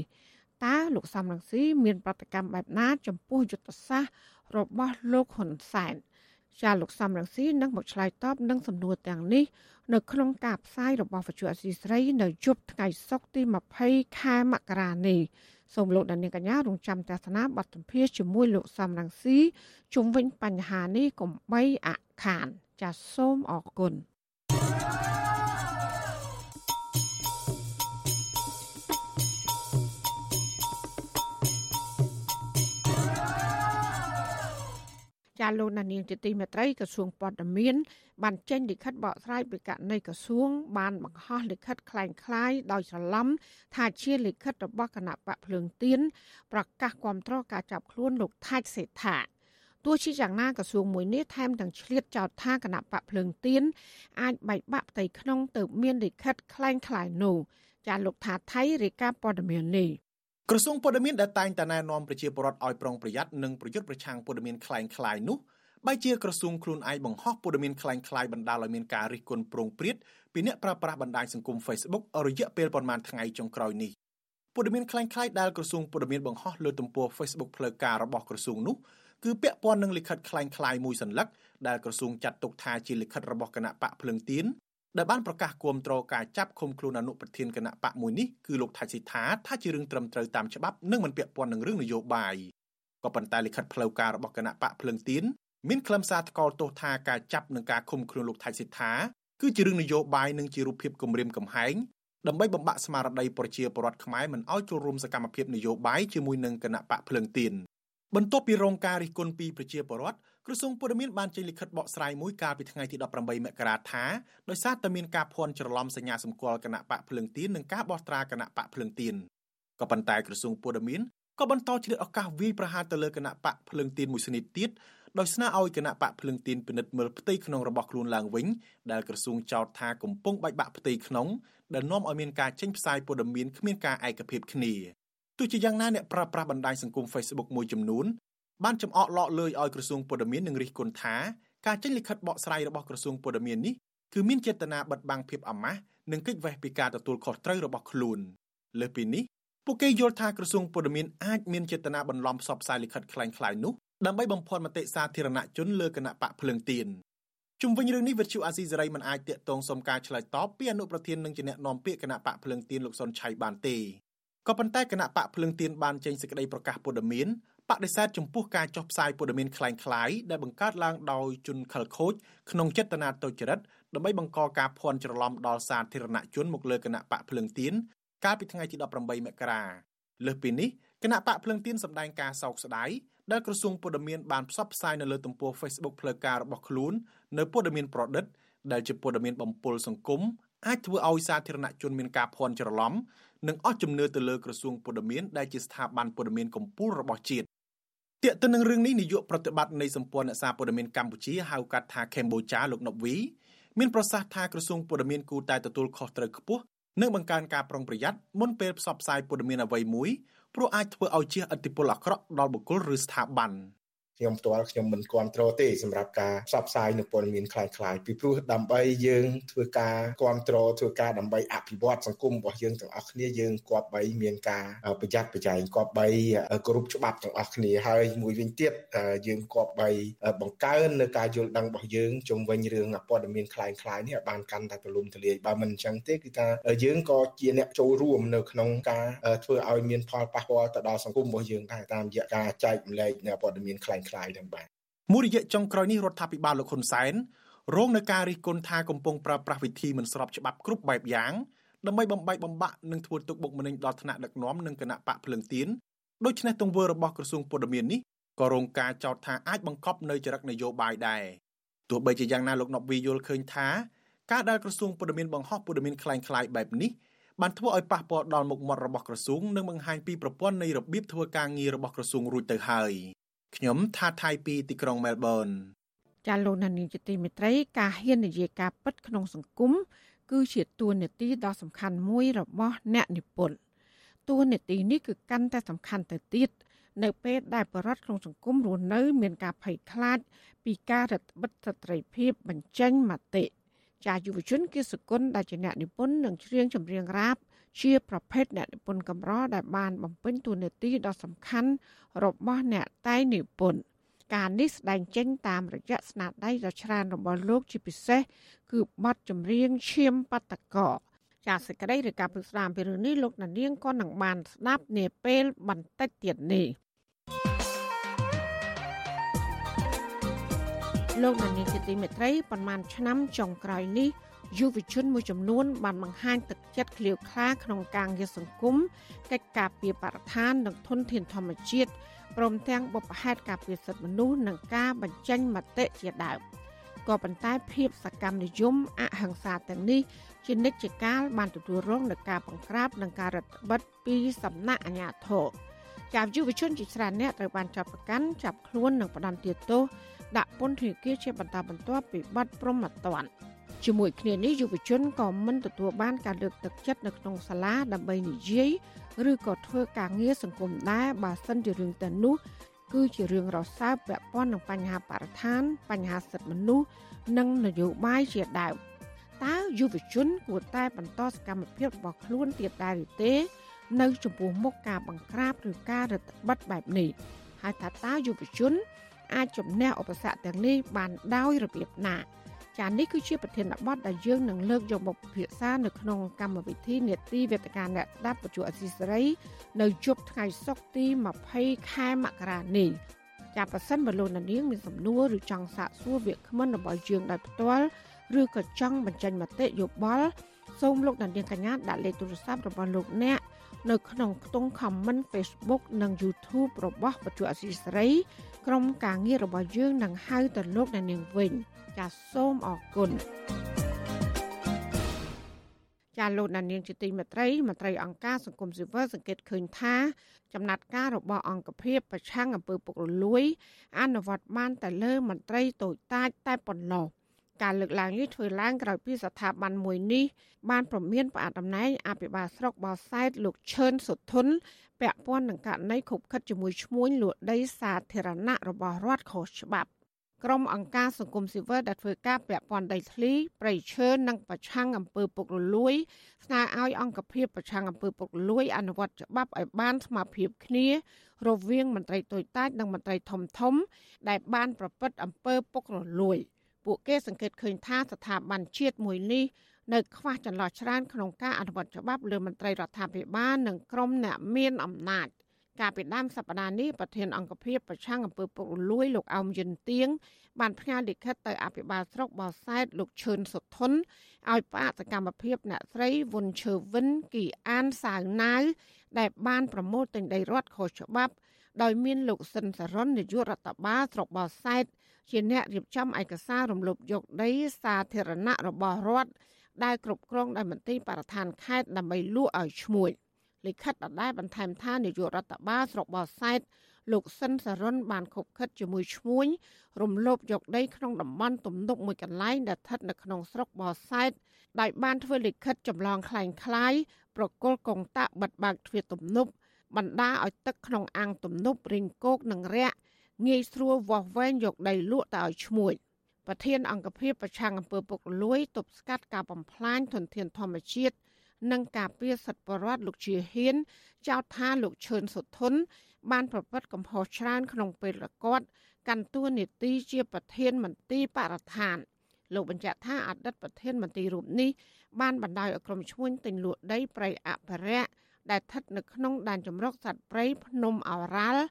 តើលោកសំរងស៊ីមានប្រតិកម្មបែបណា ចំពោះយុទ្ធសាស្ត្ររបស់លោកហ៊ុនសែនចាលោកសំរងស៊ីនឹងមកឆ្លើយតបនឹងសំណួរទាំងនេះនៅក្នុងការផ្សាយរបស់វិទ្យុអសីស្រី នៅយប់ថ្ងៃសុក្រទី20ខែមករានេះ សូមលោកដានៀងកញ្ញារងចាំទស្សនាបទសម្ភាសជាមួយលោកសំរងស៊ីជុំវិញបញ្ហានេះកុំបីអខានចាសសូមអរគុណ លោកនានីជាទីមេត្រីក្រសួងព័ត៌មានបានចេញលិខិតបកស្រាយពីករណីក្រសួងបានបង្ហោះលិខិតคล้ายៗដោយច្រឡំថាជាលិខិតរបស់គណៈបកភ្លើងទៀនប្រកាសគាំទ្រការចាប់ខ្លួនលោកថាច់សេដ្ឋាទោះជាយ៉ាងណាក្រសួងមួយនេះថែមទាំងឆ្លៀតចោទថាគណៈបកភ្លើងទៀនអាចបែកបាក់ផ្ទៃក្នុងទៅមានលិខិតคล้ายៗនោះចាលោកថាថៃរាយការណ៍ព័ត៌មាននេះ ក្រសួងព័ត៌មានដែលតែងតែណែនាំប្រជាពលរដ្ឋឲ្យប្រុងប្រយ័ត្ននិងប្រយុទ្ធប្រឆាំងព័ត៌មានคล้ายៗនោះបែជាក្រសួងខ្លួនឯងបង្ហោះព័ត៌មានคล้ายៗបណ្ដាលឲ្យមានការរិះគន់ប្រងព្រាតពីអ្នកប្រើប្រាស់បណ្ដាញសង្គម Facebook រយៈពេលប្រមាណថ្ងៃចុងក្រោយនេះព័ត៌មានคล้ายៗដែលក្រសួងព័ត៌មានបង្ហោះលើទំព័រ Facebook ផ្លូវការរបស់ក្រសួងនោះគឺពាក់ព័ន្ធនឹងលិខិតคล้ายៗមួយសន្លឹកដែលក្រសួងចាត់ទុកថាជាលិខិតរបស់គណៈបកភ្លឹងទៀន ដែលបានប្រកាសគាំទ្រការចាប់ឃុំខ្លួនអនុប្រធានគណៈបកមួយនេះគឺលោកថាច់ស៊ីថាថាជារឿងត្រឹមត្រូវតាមច្បាប់និងមិនពាក់ព័ន្ធនឹងរឿងនយោបាយក៏ប៉ុន្តែលិខិតផ្លូវការរបស់គណៈបកភ្លឹងទៀនមានខ្លឹមសារថ្កោលទោសថាការចាប់និងការឃុំខ្លួនលោកថៃសិដ្ឋាគឺជារឿងនយោបាយនិងជារូបភាពគម្រាមកំហែងដើម្បីបំបាក់ស្មារតីប្រជាពលរដ្ឋខ្មែរមិនឲ្យចូលរួមសកម្មភាពនយោបាយជាមួយនឹងគណៈបកភ្លើងទៀនបន្ទាប់ពីរងការរិះគន់ពីប្រជាពលរដ្ឋ ក្រសួងព័ត៌មានបានចេញលិខិតបកស្រាយមួយកាលពីថ្ងៃទី18មករាថាដោយសារតែមានការភ័ន្តច្រឡំសញ្ញាសម្គាល់គណៈបកភ្លើងទៀននិងការបោះត្រាគណៈបកភ្លើងទៀនក៏ប៉ុន្តែក្រសួងព័ត៌មានក៏បន្តឆ្លៀតឱកាសវាយប្រហារទៅលើគណៈបកភ្លើងទៀនមួយស្និតទៀតដោយស្នើឲ្យគណៈបកភ្លឹងទីនពិនិត្យមើលផ្ទៃក្នុងរបស់ខ្លួនឡើងវិញដែលក្រសួងចោទថាកំពុងបែកបាក់ផ្ទៃក្នុងដែលនាំឲ្យមានការចេញផ្សាយព័ត៌មានគ្មានការឯកភាពគ្នាទោះជាយ៉ាងណាអ្នកប្រើប្រាស់បណ្ដាញសង្គម Facebook មួយចំនួន បានចំអកលោកលើយឲ្យក្រសួងព័ត៌មាននិងរិះគន់ថាការចេញលិខិតបកស្រាយរបស់ក្រសួងព័ត៌មាននេះគឺមានចេតនាបិទបាំងភាពអាម៉ាស់និងគេចវេះពីការទទួលខុសត្រូវរបស់ខ្លួនលើសពីនេះពួកគេយល់ថាក្រសួងព័ត៌មានអាចមានចេតនាបន្លំផ្សព្វផ្សាយលិខិតក្លែងក្លាយនោះដើម្បីបំផន់មតិសាធារណជនលើគណៈបកភ្លើងទៀនជុំវិញរឿងនេះវិទ្យុអាស៊ីសេរីមិនអាចតាកតងសុំការឆ្លើយតបពីអនុប្រធាននិងជាអ្នកនាំពាក្យគណៈបកភ្លើងទៀនលោកសុនឆៃបានទេក៏ប៉ុន្តែគណៈបកភ្លើងទៀនបានចេញសេចក្តីប្រកាសព័ត៌មាន បដិសេធចំពោះការចុះផ្សាយព័ត៌មានคล้ายៗដែលបង្កើតឡើងដោយជនខិលខូចក្នុងចេតនាទុច្ចរិតដើម្បីបង្កការភ័ន្តច្រឡំដល់សាធារណជនមកលើគណៈបកភ្លឹងទៀនកាលពីថ្ងៃទី18មករាលើសពីនេះគណៈបកភ្លឹងទៀនសម្ដែងការសោកស្ដាយដែលក្រសួងព័ត៌មានបានផ្សព្វផ្សាយនៅលើទំព័រ Facebook ផ្លូវការរបស់ខ្លួននៅព័ត៌មានប្រឌិតដែលជាព័ត៌មានបំពុលសង្គមអាចធ្វើឲ្យសាធារណជនមានការភ័ន្តច្រឡំនិងអស់ជំនឿទៅលើក្រសួងព័ត៌មានដែលជាស្ថាប័នព័ត៌មានកម្ពុជារបស់ជាតិ ទាក់ទិននឹងរឿងនេះនាយកប្រតិបត្តិនៃសម្ព័ន្ធអ្នកសារព័ត៌មានកម្ពុជាហៅកាត់ថាកម្ពុជាលោកណប់វីមានប្រសាសន៍ថាក្រសួងព័ត៌មានគូតែទទួលខុសត្រូវខ្ពស់និងបង្កើនការប្រុងប្រយ័ត្នមុនពេលផ្សព្វផ្សាយព័ត៌មានអ្វីមួយព្រោះអាចធ្វើឲ្យជះឥទ្ធិពលអាក្រក់ដល់បុគ្គលឬស្ថាប័ន។ ខ្ញុំផ្ទាល់ខ្ញុំមិនគ្រប់គ្រងទេសម្រាប់ការផ្សព្វផ្សាយនៅព័ត៌មានคล้ายៗពីព្រោះដើម្បីយើងធ្វើការគ្រប់គ្រងធ្វើការដើម្បីអភិវឌ្ឍសង្គមរបស់យើងទាំងអស់គ្នាយើងគប្បីមានការប្រយ័ត្នប្រយែងគប្បីគ្រប់ច្បាប់ទាំងអស់គ្នាហើយមួយវិញទៀតយើងគប្បីបង្កើននៅការយល់ដឹងរបស់យើងជុំវិញរឿងព័ត៌មានคล้ายៗនេះឲ្យបានកាន់តែទូលំទូលាយបើមិនអញ្ចឹងទេគឺថាយើងក៏ជាអ្នកចូលរួមនៅក្នុងការធ្វើឲ្យមានផលប៉ះពាល់ទៅដល់សង្គមរបស់យើងដែរតាមរយៈការចែកម្លែកព័ត៌មានคล้าย ខ្លាយនឹងបាទមួយរយៈចុងក្រោយនេះរដ្ឋាភិបាលលោកហ៊ុនសែនរងនឹងការរិះគន់ថាកំពុងប្រើប្រាស់វិធីមិនស្របច្បាប់គ្រប់បែបយ៉ាងដើម្បីបំបែកបំបាក់និងធ្វើទុកបុកម្នេញដល់ថ្នាក់ដឹកនាំនិងគណៈបកភ្លឹងទៀនដូច្នេះទង្វើរបស់ក្រសួងព័ត៌មាននេះក៏រងការចោទថាអាចបង្កប់នៅចរិតនយោបាយដែរទោះបីជាយ៉ាងណាលោកណប់វីយល់ឃើញថាការដែលក្រសួងព័ត៌មានបង្ហោះព័ត៌មានคล้ายៗបែបនេះបានធ្វើឲ្យប៉ះពាល់ដល់មុខមាត់របស់ក្រសួងនិងបង្ហាញពីប្រព័ន្ធនៃរបៀបធ្វើការងាររបស់ក្រសួងរួចទៅហើយ ខ្ញុំថាថៃពីទីក្រុងមែលប៊នចាលោកនានីជាទីមេត្រី ការហ៊ាននិយាយការពិតក្នុងសង្គមគឺជាតួនាទីដ៏សំខាន់មួយរបស់អ្នកនិពន្ធតួនាទីនេះគឺកាន់តែសំខាន់ទៅទៀតនៅពេលដែលបរិវត្តក្នុងសង្គមរស់នៅ មានការភ័យខ្លាច ពីការរឹតបន្តឹងស្ត្រីភាពបញ្ចេញមតិចាយុវជនគិសគុណដែលជាអ្នកនិពន្ធនិងច្រៀងចម្រៀងរ៉ាប ជាប្រភេទអ្នកនិពន្ធកម្រដែលបានបំពេញតួនាទីដ៏សំខាន់របស់អ្នកតែងនិពន្ធការនេះស្ដែងចេញតាមរយៈស្នាដៃដ៏ច្រើនរបស់លោកជាពិសេសគឺបទចម្រៀងឈាមបតកោចាសសេចក្តីឬការពិស្ដារពីរឿងនេះលោកណានៀងក៏នឹងបានស្ដាប់នាពេលបន្តិចទៀតនេះលោកណានៀងជាទីមេត្រីប្រហែលឆ្នាំចុងក្រោយនេះ យុវជនមួយចំនួនបានបង្ហាញទឹកចិត្តឃ្លាវខ្លាក្នុងការងារសង្គមកិច្ចការពីបរិស្ថាននិងធនធានធម្មជាតិព្រមទាំងបុព្វហេតុការពារសិទ្ធិមនុស្សនិងការបញ្ចេញមតិជាដើមក៏ប៉ុន្តែភាពសកម្មនិយមអហិង្សាទាំងនេះជានិច្ចកាលបានទទួលរងនឹងការបង្ក្រាបនិងការរដ្ឋបិទពីសំណាក់អាជ្ញាធរចាប់យុវជនជាច្រើនអ្នកត្រូវបានចាប់ប្រកាន់ចាប់ខ្លួននិងផ្ដន្ទាទោសដាក់ពន្ធនាគារជាបន្តបន្ទាប់ពីបទប្រមត្តន ជាមួយគ្នានេះយុវជនក៏មិនទទួលបានការលើកទឹកចិត្តនៅក្នុងសាលាដើម្បីនិយាយឬក៏ធ្វើការងារសង្គមដែរបើសិនជារឿងទៅនោះគឺជារឿងរសើបពាក់ព័ន្ធនឹងបញ្ហាបរិស្ថាន បញ្ហាសិទ្ធិមនុស្សនិងនយោបាយជាដើមតើយុវជនគួរតែបន្តសកម្មភាពរបស់ខ្លួនទៀតដែរឬទេ នៅចំពោះមុខការបង្ក្រាបឬការរដ្ឋបិទបែបនេះហើយថាតើយុវជន អាចជំនះឧបសគ្គទាំងនេះបានដោយរបៀបណា ចានេះគឺជាប្រធានបទដែលយើងនឹងលើកយកមកពិភាក្សានៅក្នុងកម្មវិធីនេតិវេទិកាអ្នកស្ដាប់បច្ចុប្បន្នអសីសេរីនៅជប់ថ្ងៃសុក្រទី20ខែមករានេះចាប់ប្រសិនបលោកនាងមានសំណួរឬចង់សាកសួរវាគ្មិនរបស់យើងដោយផ្ទាល់ឬក៏ចង់បញ្ចេញមតិយោបល់សូមលោកនាងកញ្ញាដាក់លេខទូរស័ព្ទរបស់លោកអ្នកនៅក្នុងខ្ទង់ comment Facebook និង YouTube របស់បច្ចុប្បន្នអសីសេរីក្រុមការងាររបស់យើងនឹងហៅទៅលោកនាងវិញ។ ចាសសូមអរគុណចាលោកដានៀងជាទីមេត្រីមន្ត្រីអង្គការសង្គមស៊ីវិលសង្កេតឃើញថាចំណាត់ការរបស់អង្គភាពប្រឆាំងអំពើពុករលួយ អនុវត្តបានតែលើមន្ត្រីតូចតាចតែប៉ុណ្ណោះការលើកឡើងនេះធ្វើឡើងក្រោយពីស្ថាប័នមួយនេះបានប្រមានផ្អាកតំណែងអភិបាលស្រុកបោសែតលោកឈឿនសុធុនពាក់ព័ន្ធនឹងករណីខុបខិតជាមួយឈ្មួញលួចដីសាធារណៈរបស់រដ្ឋខុសច្បាប់ ក្រុមអង្គការសង្គមស៊ីវិលដែលធ្វើការពាក់ព័ន្ធដីធ្លីប្រៃឈើនិងប្រឆាំងអំពើពុករលួយស្នើឲ្យអង្គភាពប្រឆាំងអំពើពុករលួយអនុវត្តច្បាប់ឲ្យបានស្មើភាពគ្នា រវាងមន្ត្រីតូចតាចនិងមន្ត្រីធំធំ ដែលបានប្រព្រឹត្តអំពើពុករលួយ ពួកគេសង្កេតឃើញថាស្ថាប័នជាតិមួយនេះនៅខ្វះចន្លោះច្រើនក្នុងការអនុវត្តច្បាប់លើមន្ត្រីរដ្ឋាភិបាលនិងក្រុមអ្នកមានអំណាច កាលពីដើមសប្តាហ៍នេះប្រធានអង្គភិបប្រឆាំងអំពើពុករលួយលោកអោមយិនទៀងបានផ្ញើលិខិតទៅអភិបាលស្រុកបរសែតលោកឈឿនសុធុនឲ្យផ្អាកសកម្មភាពអ្នកស្រីវុនឈើវិនគីអានសាវណាវដែលបានប្រមូលទិញដីរដ្ឋខុសច្បាប់ដោយមានលោកសិនសរុននាយករដ្ឋបាលស្រុកបរសែតជាអ្នករៀបចំឯកសាររំលោភយកដីសាធារណៈរបស់រដ្ឋដែលគ្រប់គ្រងដោយមន្ត្រីបរិស្ថានខេត្តដើម្បីលក់ឲ្យឈ្មួញ លិខិតដដែលបន្ថែមថានាយករដ្ឋបាលស្រុកបរសែតលោកសិនសរុនបានខົບខិតជាមួយឈ្មួញរំលោភយកដីក្នុងតំបន់ទំនប់មួយកន្លែងដែលស្ថិតនៅក្នុងស្រុកបរសែតដោយបានធ្វើលិខិតចម្លងคล้ายคล้ายប្រគល់កងតាក់បិទបើកទ្វារទំនប់បណ្ដាឲ្យទឹកក្នុងអាងទំនប់រីងគោកនិងរាក់ងាយស្រួលវាស់វែងយកដីលក់ទៅឲ្យឈ្មួញប្រធានអង្គភិបប្រឆាំងអំពើពុករលួយទប់ស្កាត់ការបំផ្លាញធនធានធម្មជាតិ និងការពារសិទ្ធិបរដ្ឋលោកជាហ៊ាន ចោទថាលោកឈឿនសុធុន បានប្រព្រឹត្តកំហុសច្រើនក្នុងពេលរកត់កាន់តួនាទីជាប្រធានមន្ទីរបរិស្ថានលោកបញ្ជាក់ថាអតីតប្រធានមន្ទីររូបនេះបានបណ្ដោយឲ្យក្រុមឈ្មួញទិញលក់ដីព្រៃអភិរក្សដែលស្ថិតនៅក្នុងដែនជម្រកសត្វព្រៃភ្នំឱរ៉ាល់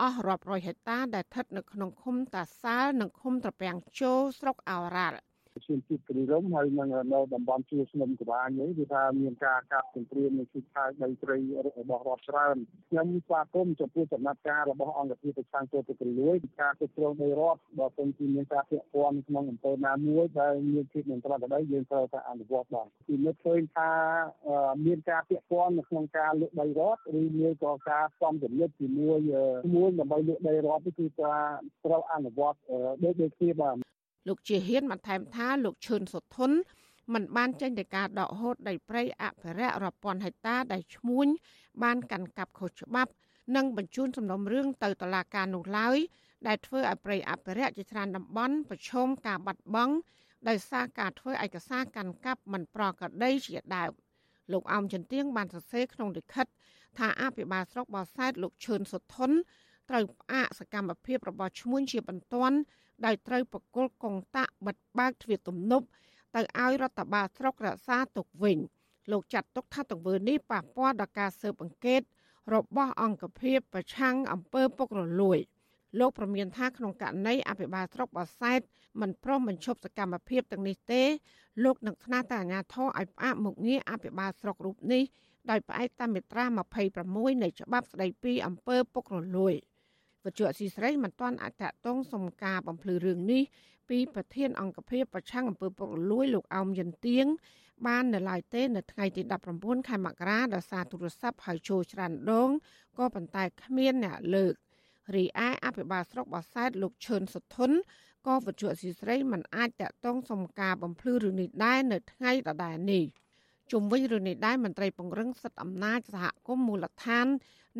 អស់រាប់រយហិកតាដែលស្ថិតនៅក្នុងឃុំតាសាលនិងឃុំត្រពាំងជោស្រុកឱរ៉ាល់ឈាម ជាតិគ្រីរំហើយនឹងនៅតំបន់ជួស្នឹមក្បាលនេះគឺថាមានការកាប់សង្គ្រាមនៅជិតខែដីព្រៃរបស់រដ្ឋច្រើនខ្ញុំស្វាគមន៍ចំពោះចំណាត់ការរបស់អង្គភាពប្រឆាំងទោសទលួយការគ្រប់គ្រងដីរដ្ឋបើសិនជាមានការពាក់ព័ន្ធក្នុងអំពើណាមួយដែលមានភាពមិនប្រក្រតីយើងត្រូវតែអនុវត្តបាទពីនឹកឃើញថាមានការពាក់ព័ន្ធនៅក្នុងការលើកដីរដ្ឋឬមានក៏ការសំទនិតជាមួយមួយដើម្បីលើកដីរដ្ឋនេះគឺថាត្រូវអនុវត្តដូចដូចគ្នាបាទ លោកជាហ៊ានបន្ថែមថាលោកឈឿនសុធុនมันបានចេញទៅការដកហូតដីព្រៃអភិរក្សរាប់ពាន់ហិកតាដែលឈ្មួញបានកាន់កាប់ខុសច្បាប់និងបញ្ជូនសំណុំរឿងទៅតុលាការនោះឡើយដែលធ្វើឲ្យព្រៃអភិរក្សជាច្រើនតំបន់ប្រឈមការបាត់បង់ដោយសារការធ្វើឯកសារកាន់កាប់មិនប្រក្រតីជាដើមលោកអោមចន្ទៀងបានសរសេរក្នុងលិខិត ថាអភិបាលស្រុកបរសែតលោកឈឿនសុធុនត្រូវផ្អាកសកម្មភាពរបស់ឈ្មួញជាបន្ទាន់ ដោយត្រូវបកគលកងតាក់បិទបើកទ្វារទំនប់ទៅឲ្យរដ្ឋបាលស្រុករក្សាទុកវិញលោកចាត់ទុកថាទង្វើនេះប៉ះពាល់ដល់ការស៊ើបអង្កេត របស់អង្គភាពប្រឆាំងអំពើពុករលួយលោកប្រមានថាក្នុងករណីអភិបាលស្រុកបសែតមិនព្រមបញ្ឈប់សកម្មភាពទាំងនេះទេ លោកនឹងស្នើទៅអាជ្ញាធរឲ្យផ្អាកមុខងារអភិបាលស្រុករូបនេះដោយផ្អែកតាមមាត្រា26នៃច្បាប់ស្តីពីអំពើពុករលួយ វិទ្យុអសីស្រីមិនទាន់អាចតតងសំការបំភ្លឺរឿងនេះពីប្រធានអង្គភិបប្រឆាំងអំពើពុករលួយលោកអោមយិនទៀងបាននៅឡើយទេនៅថ្ងៃទី19ខែមករាដោយសារទូរស័ព្ទហៅចូលច្រើនដងក៏ប៉ុន្តែគ្មានអ្នកលើករីឯអភិបាលស្រុកបរសែតលោកឈឿនសុធុនក៏វិទ្យុអសីស្រីមិនអាចតតងសំការបំភ្លឺរឿងនេះដែរនៅថ្ងៃដដែលនេះ ជុំវិញរឿងនេះដែរមន្ត្រីពង្រឹងសិទ្ធិអំណាចសហគមន៍មូលដ្ឋាន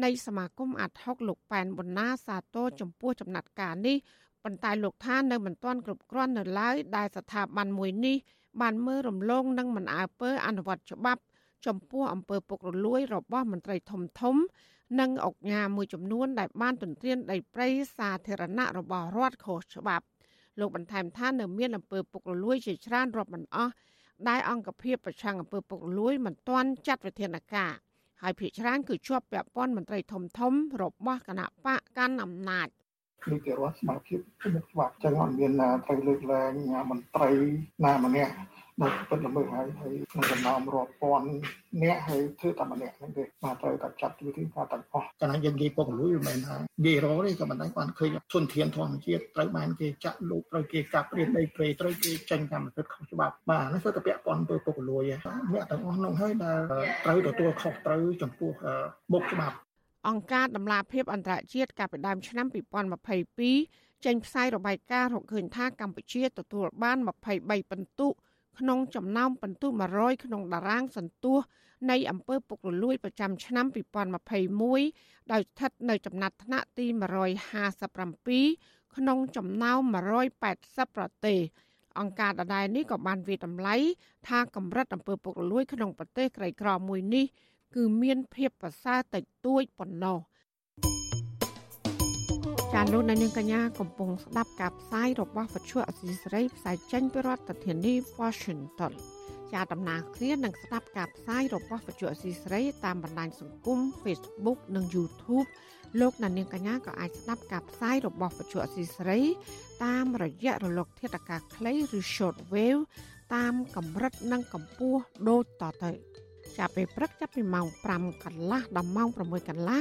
នៃសមាគមអាត់ហុកលោកប៉ែនប៊ុនណាសាទរចំពោះចំណាត់ការនេះប៉ុន្តែលោកថានៅមិនទាន់គ្រប់គ្រាន់នៅឡើយដែលស្ថាប័នមួយនេះបានមើលរំលងនិងមិនអើពើអនុវត្តច្បាប់ចំពោះអំពើពុករលួយរបស់មន្ត្រីធំធំ និងអង្គការមួយចំនួន ដែលបានទន្ទ្រានដីព្រៃសាធារណៈរបស់រដ្ឋខុសច្បាប់លោកបន្ថែមថានៅមានអំពើពុករលួយជាច្រើនរាប់មិនអស់ ដែលអង្គភាពប្រឆាំងអំពើពុករលួយមិនទាន់ចាត់វិធានការហើយភាគច្រើនគឺជាប់ពាក់ព័ន្ធមន្ត្រីធំធំរបស់គណៈបកកាន់អំណាចគឺគេរត់ស្មារតីជំនុំច្បាប់ចឹងអត់មានត្រូវលើកលែងមន្ត្រីណាម្នាក់ មកពិតល្មើសហើយហើយក្នុងចំណោមរាប់ពាន់អ្នកហើយធ្វើតែម្នាក់ហ្នឹងទេបាទត្រូវតែចាត់វិធីការទាំងអស់កាលណាយើងនិយាយពុករលួយមិនមែនថានិយាយរកទេក៏មិនដែរគាត់ឃើញធនធានធម្មជាតិត្រូវបានគេចាក់លូកត្រូវគេកាប់ព្រៀនដីព្រៃត្រូវគេចេញកម្មសិទ្ធិខុសច្បាប់បាទនេះគឺតែពាក់ព័ន្ធទៅពុករលួយអ្នកទាំងអស់នោះហើយដែលត្រូវទទួលខុសត្រូវចំពោះមុខច្បាប់អង្គការដំឡាភិបអន្តរជាតិកាលពីដើមឆ្នាំ2022ចេញផ្សាយរបាយការណ៍រកឃើញថាកម្ពុជាទទួលបាន23ពិន្ទុ ក្នុងចំណោមពិន្ទុ100ក្នុងតារាងសន្ទុះនៃអំពើពុករលួយប្រចាំឆ្នាំ2021ដោយស្ថិតនៅចំណាត់ថ្នាក់ទី157ក្នុងចំណោម180ប្រទេសអង្គការដដែលនេះក៏បានវិតម្លៃថាកម្រិតអំពើពុករលួយក្នុងប្រទេសក្រីក្រមួយនេះគឺមានភាពប្រសើរតិចតួចប៉ុណ្ណោះ ចាលោកនាងកញ្ញាកំពុងស្ដាប់ការផ្សាយរបស់វិទ្យុអសីសេរីផ្សាយចេញពីរដ្ឋធានី Washington ជាដំណើរគ្នានឹងស្ដាប់ការផ្សាយរបស់វិទ្យុអសីសេរីតាមបណ្ដាញសង្គម Facebook និង YouTube លោកនាងកញ្ញាក៏អាចស្ដាប់ការផ្សាយរបស់វិទ្យុអសីសេរីតាមរយៈរលកធាតុអាកាសខ្លីឬ Shortwave តាមកម្រិតនិងកម្ពស់ដូចតទៅចាប់ពេលព្រឹកចាប់ពីម៉ោង5កន្លះដល់ម៉ោង6កន្លះ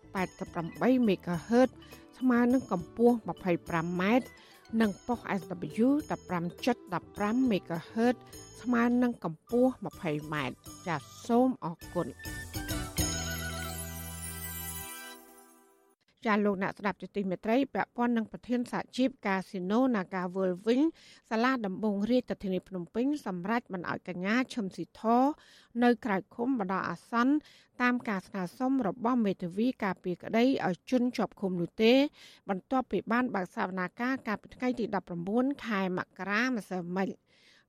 11.88 MHz ស្មើនឹងកម្ពស់ 25m និងប៉ុស SW 15.15 MHz ស្មើនឹងកម្ពស់ 20m ចាសសូមអរគុណ ចាលោកអ្នកស្ដាប់ជាទីមេត្រីពាក់ព័ន្ធនឹងប្រធានសហជីពកាស៊ីណូ Naga World វិញសាលាដំបងរាជធានីភ្នំពេញសម្រេចមិនអោយកញ្ញាឈឹមស៊ីធនៅក្រៅឃុំបណ្ដោះអាសន្នតាមការស្នើសុំរបស់មេធាវីការពីក្តីឲ្យជន់ជាប់ឃុំនោះទេ បន្ទាប់ពីបានបើកសវនាការកាលពីថ្ងៃទី19ខែមករាម្សិលមិញ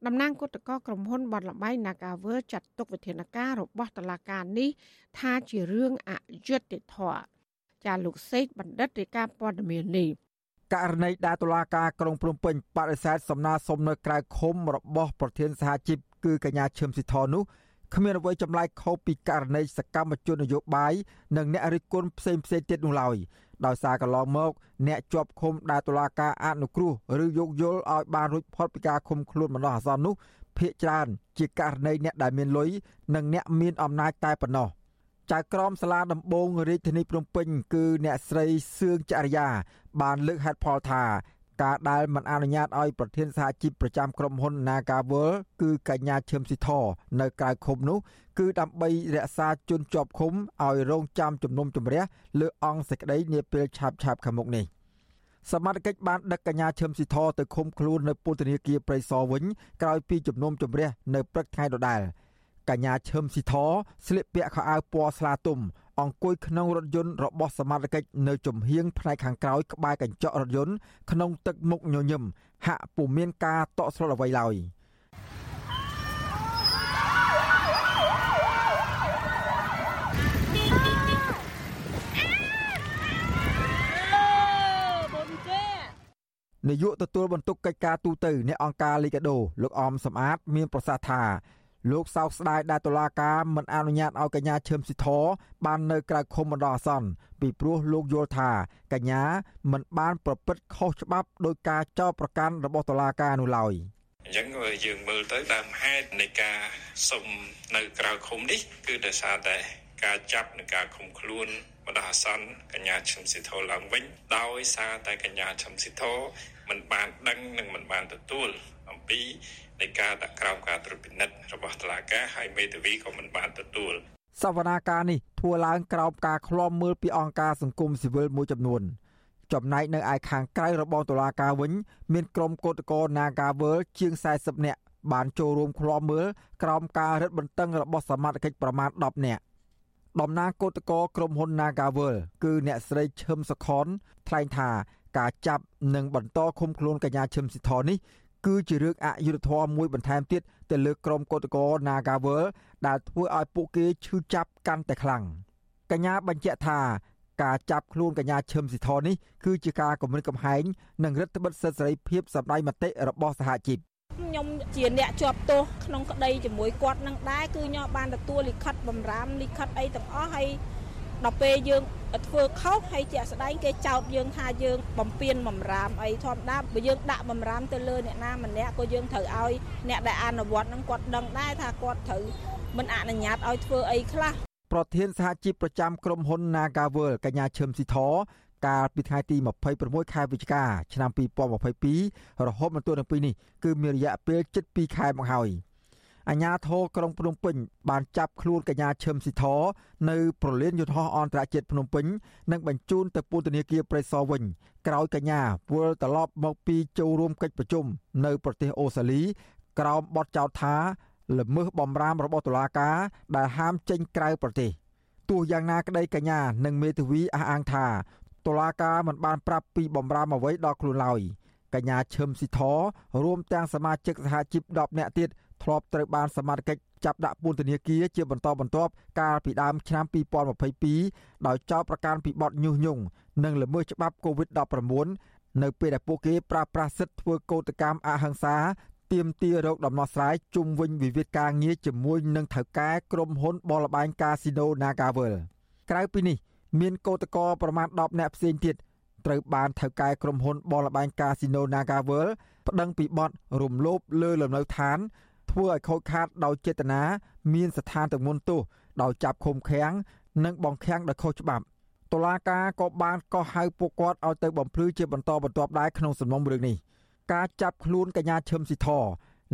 តំណាងគឧតកក្រុមហ៊ុនបនលបៃ Nagawer ចាត់ទុកវិធានការរបស់តុលាការនេះថាជារឿងអយុត្តិធម៌ ចាលោកសេកបណ្ឌិតរាជការព័ត៌មាននេះករណីដែលតុលាការក្រុងភ្នំពេញបដិសេធសំណើសុំនៅក្រៅឃុំរបស់ប្រធានសហជីពគឺកញ្ញាឈឹមស៊ីធនោះគ្មានអ្វីចម្លែកខុសពីករណីសកម្មជននយោបាយនិងអ្នករិះគន់ផ្សេងផ្សេងទៀតនោះឡើយដោយសារកន្លងមកអ្នកជាប់ឃុំដែលតុលាការអនុគ្រោះឬយោគយល់ឲ្យបានរួចផុតពីការឃុំខ្លួនបណ្ដោះអាសន្ននោះភ្នាក់ច្រើនជាករណីអ្នកដែលមានលុយនិងអ្នកមានអំណាចតែប៉ុណ្ណោះ ចៅក្រមសាលាដំបងរាជធានីភ្នំពេញ គឺអ្នកស្រីសឿងចរិយា បានលើកហេតុផលថាការដែលមិនអនុញ្ញាតឲ្យប្រធានសហជីពប្រចាំក្រុមហ៊ុន Nagawal គឺកញ្ញាឈឹមស៊ីធនៅក្រៅឃុំនោះ គឺដើម្បីរក្សាជនជាប់ឃុំឲ្យរងចាំជំនុំជម្រះលើអង្គសេចក្តីនាពេលឆាប់ឆាប់ខាងមុខនេះសមត្ថកិច្ចបានដឹកកញ្ញាឈឹមស៊ីធទៅឃុំខ្លួននៅពន្ធនាគារព្រៃសរវិញក្រោយពីជំនុំជម្រះនៅព្រឹកថ្ងៃដដែល។ កញ្ញាឈឹមស៊ីធស្លៀកពាក់ខោអាវពណ៌ស្លាទុំអង្គុយក្នុងរថយន្តរបស់សមត្ថកិច្ចនៅចំហៀងផ្នែកខាងក្រោយក្បែរកញ្ចក់រថយន្តក្នុងទឹកមុខញញឹមហាក់ពុំមានការតក់ស្លុតអ្វីឡើយនាយកទទួលបន្ទុកកិច្ចការទូតទៅនៃអង្គការលីកាដូលោកអមសំអាត មានប្រសាសន៍ថា លោកសោកស្ដាយដែលតុលាការមិនអនុញ្ញាតឲ្យកញ្ញាឈឹមស៊ីធបាននៅក្រៅឃុំបណ្ដោះអាសន្នពីព្រោះលោកយល់ថាកញ្ញាមិនបានប្រព្រឹត្តខុសច្បាប់ដោយការចោទប្រកាន់របស់តុលាការនោះឡើយអញ្ចឹងយើងមើលទៅដើមហេតុនៃការសុំនៅក្រៅឃុំនេះ គឺដោយសារតែការចាប់និងការឃុំខ្លួនបណ្ដោះអាសន្នកញ្ញាឈឹមស៊ីធឡើងវិញដោយសារតែកញ្ញាឈឹមស៊ីធមិនបានដឹងនិងមិនបានទទួលអំពី នៃការដាក់ក្រោមការត្រួតពិនិត្យរបស់តុលាការហើយមេធាវីក៏មិនបានទទួលសវនាការនេះធ្វើឡើងក្រោមការឃ្លាំមើលពីអង្គការសង្គមស៊ីវិលមួយចំនួនចំណែកនៅឯខាងក្រៅរបស់តុលាការវិញ មានក្រុមកោតក្រ Nagawal ជាង40នាក់បានចូលរួមឃ្លាំមើលក្រោមការរឹតបន្តឹងរបស់សមាជិកប្រមាណ10នាក់តំណាងកោតក្រក្រុមហ៊ុន Nagawal គឺអ្នកស្រីឈឹមសុខនថ្លែងថាការចាប់និងបន្តឃុំខ្លួនកញ្ញាឈឹមស៊ីធនេះ គឺជារឿងអយុត្តិធម៌មួយបន្ថែមទៀតទៅលើក្រុមកោតក្រ Nagawal ដែលធ្វើឲ្យពួកគេឈឺចាប់កាន់តែខ្លាំងកញ្ញាបញ្ជាក់ថាការចាប់ខ្លួនកញ្ញាឈឹមស៊ីធនេះគឺជាការគំរាមកំហែងនិងរដ្ឋបិទសិទ្ធិសេរីភាពសម្ដែងមតិរបស់សហជីពខ្ញុំជាអ្នកជាប់ទោសក្នុងក្តីជាមួយគាត់នឹងដែរគឺខ្ញុំបានទទួលលិខិតបំរាមលិខិតអីទាំងអស់ហើយ ដល់ពេលយើងធ្វើខុសហើយជាក់ស្ដែងគេចោទយើងថាយើងបំពេញបំរាមអីធម្មតាបើយើងដាក់បំរាមទៅលើអ្នកណាម្នាក់ក៏យើងត្រូវឲ្យអ្នកដែលអនុវត្តនឹងគាត់ដឹងដែរថាគាត់ត្រូវមិនអនុញ្ញាតឲ្យធ្វើអីខ្លះប្រធានសហជីពប្រចាំក្រុមហ៊ុន Nagawal កញ្ញាឈឹមស៊ីធកាលពីថ្ងៃទី26ខែវិច្ឆិកាឆ្នាំ2022រហូតមកទល់នឹងពេលនេះគឺមានរយៈពេលជិត2ខែមកហើយ អាជ្ញាធរក្រុងភ្នំពេញបានចាប់ខ្លួនកញ្ញាឈឹមស៊ីធនៅប្រលានយន្តហោះអន្តរជាតិភ្នំពេញនិងបញ្ជូនទៅពន្ធនាគារព្រៃសរវិញក្រោយកញ្ញាវិលត្រឡប់មកពីចូលរួមកិច្ចប្រជុំនៅប្រទេសអូស្ត្រាលីក្រោមបទចោទថាល្មើសបំរាមរបស់តុលាការដែលហាមចេញក្រៅប្រទេសទោះយ៉ាងណាក្តីកញ្ញានិងមេធាវីអះអាងថាតុលាការមិនបានប្រាប់ពីបំរាមអ្វីដល់ខ្លួនឡើយកញ្ញាឈឹមស៊ីធរួមទាំងសមាជិកសហជីព10នាក់ទៀត ធ្លាប់ត្រូវបានសមាជិកចាប់ដាក់ពន្ធនាគារជាបន្តបន្ទាប់កាលពីដើមឆ្នាំ2022ដោយចោទប្រកាន់ពីបទញុះញង់និងល្មើសច្បាប់ COVID-19 នៅពេលដែលពួកគេប្រើប្រាស់សិទ្ធិធ្វើកោតកម្មអហិង្សាទាមទាររោគដំណោះស្រាយជុំវិញវិវាទការងារជាមួយនឹងថៅកែក្រុមហ៊ុនបលបែងកាស៊ីណូ Nagavel ក្រៅពីនេះ មានកោតក្រប្រមាណ10នាក់ផ្សេងទៀតត្រូវបានថៅកែក្រុមហ៊ុនបលបែងកាស៊ីណូ Nagavel ប្តឹងពីបទរំលោភលើលំនៅឋាន ធ្វើឲ្យខូចខាតដោយចេតនាមានស្ថានទម្ងន់ទោសដោយចាប់ឃុំឃាំងនិងបង្ខាំងដោយខុសច្បាប់តុលាការក៏បានកោះហៅពួកគាត់ឲ្យទៅបំភ្លឺជាបន្តបន្ទាប់ដែរក្នុងសំណុំរឿងនេះការចាប់ខ្លួនកញ្ញាឈឹមស៊ីធ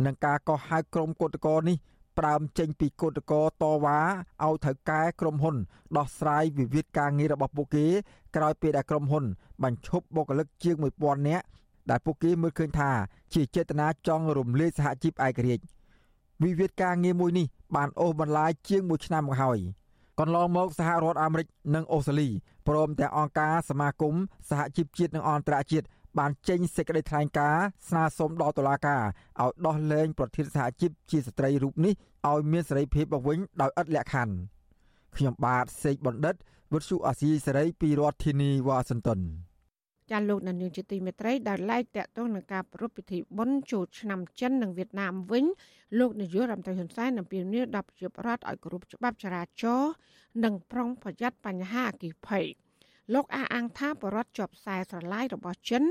និងការកោះហៅក្រុមគឧតកោនេះផ្ដើមចេញពីគឧតកោតវ៉ាឲ្យថៅកែក្រុមហ៊ុនដោះស្រាយវិវាទការងាររបស់ពួកគេក្រោយពេលដែលក្រុមហ៊ុនបញ្ឈប់បុគ្គលិកជាង1000នាក់ដែលពួកគេមើលឃើញថាជាចេតនាចង់រំលាយសហជីពឯករាជ្យ វិវាទការងារមួយនេះបានអូសបន្លាយជាង1ឆ្នាំមកហើយកន្លងមកសហរដ្ឋអាមេរិកនិងអូស្ត្រាលីព្រមទាំងអង្គការសមាគមសហជីពជាតិនិងអន្តរជាតិបានចេញសេចក្តីថ្លែងការណ៍ស្នើសុំដល់តុលាការឲ្យដោះលែងប្រធានសហជីពជាស្ត្រីរូបនេះឲ្យមានសេរីភាពមកវិញដោយឥតលក្ខខណ្ឌខ្ញុំបាទសេកបណ្ឌិតវុទ្ធុអាស៊ីសេរីពីរដ្ឋធានីវ៉ាស៊ីនតោន ចាលោកនាយកជាទីមេត្រីដែលឡែកតាក់ទងនឹងការប្រារព្ធពិធីបុណ្យចូលឆ្នាំចិននិងវៀតណាមវិញលោកនាយករដ្ឋមន្ត្រីហ៊ុនសែនអំពាវនាវដល់ប្រជាពលរដ្ឋឲ្យគោរពច្បាប់ចរាចរណ៍និងប្រុងប្រយ័ត្នបញ្ហាអគ្គិភ័យលោកអះអាងថាបរដ្ឋជាប់ខ្សែស្រឡាយរបស់ចិន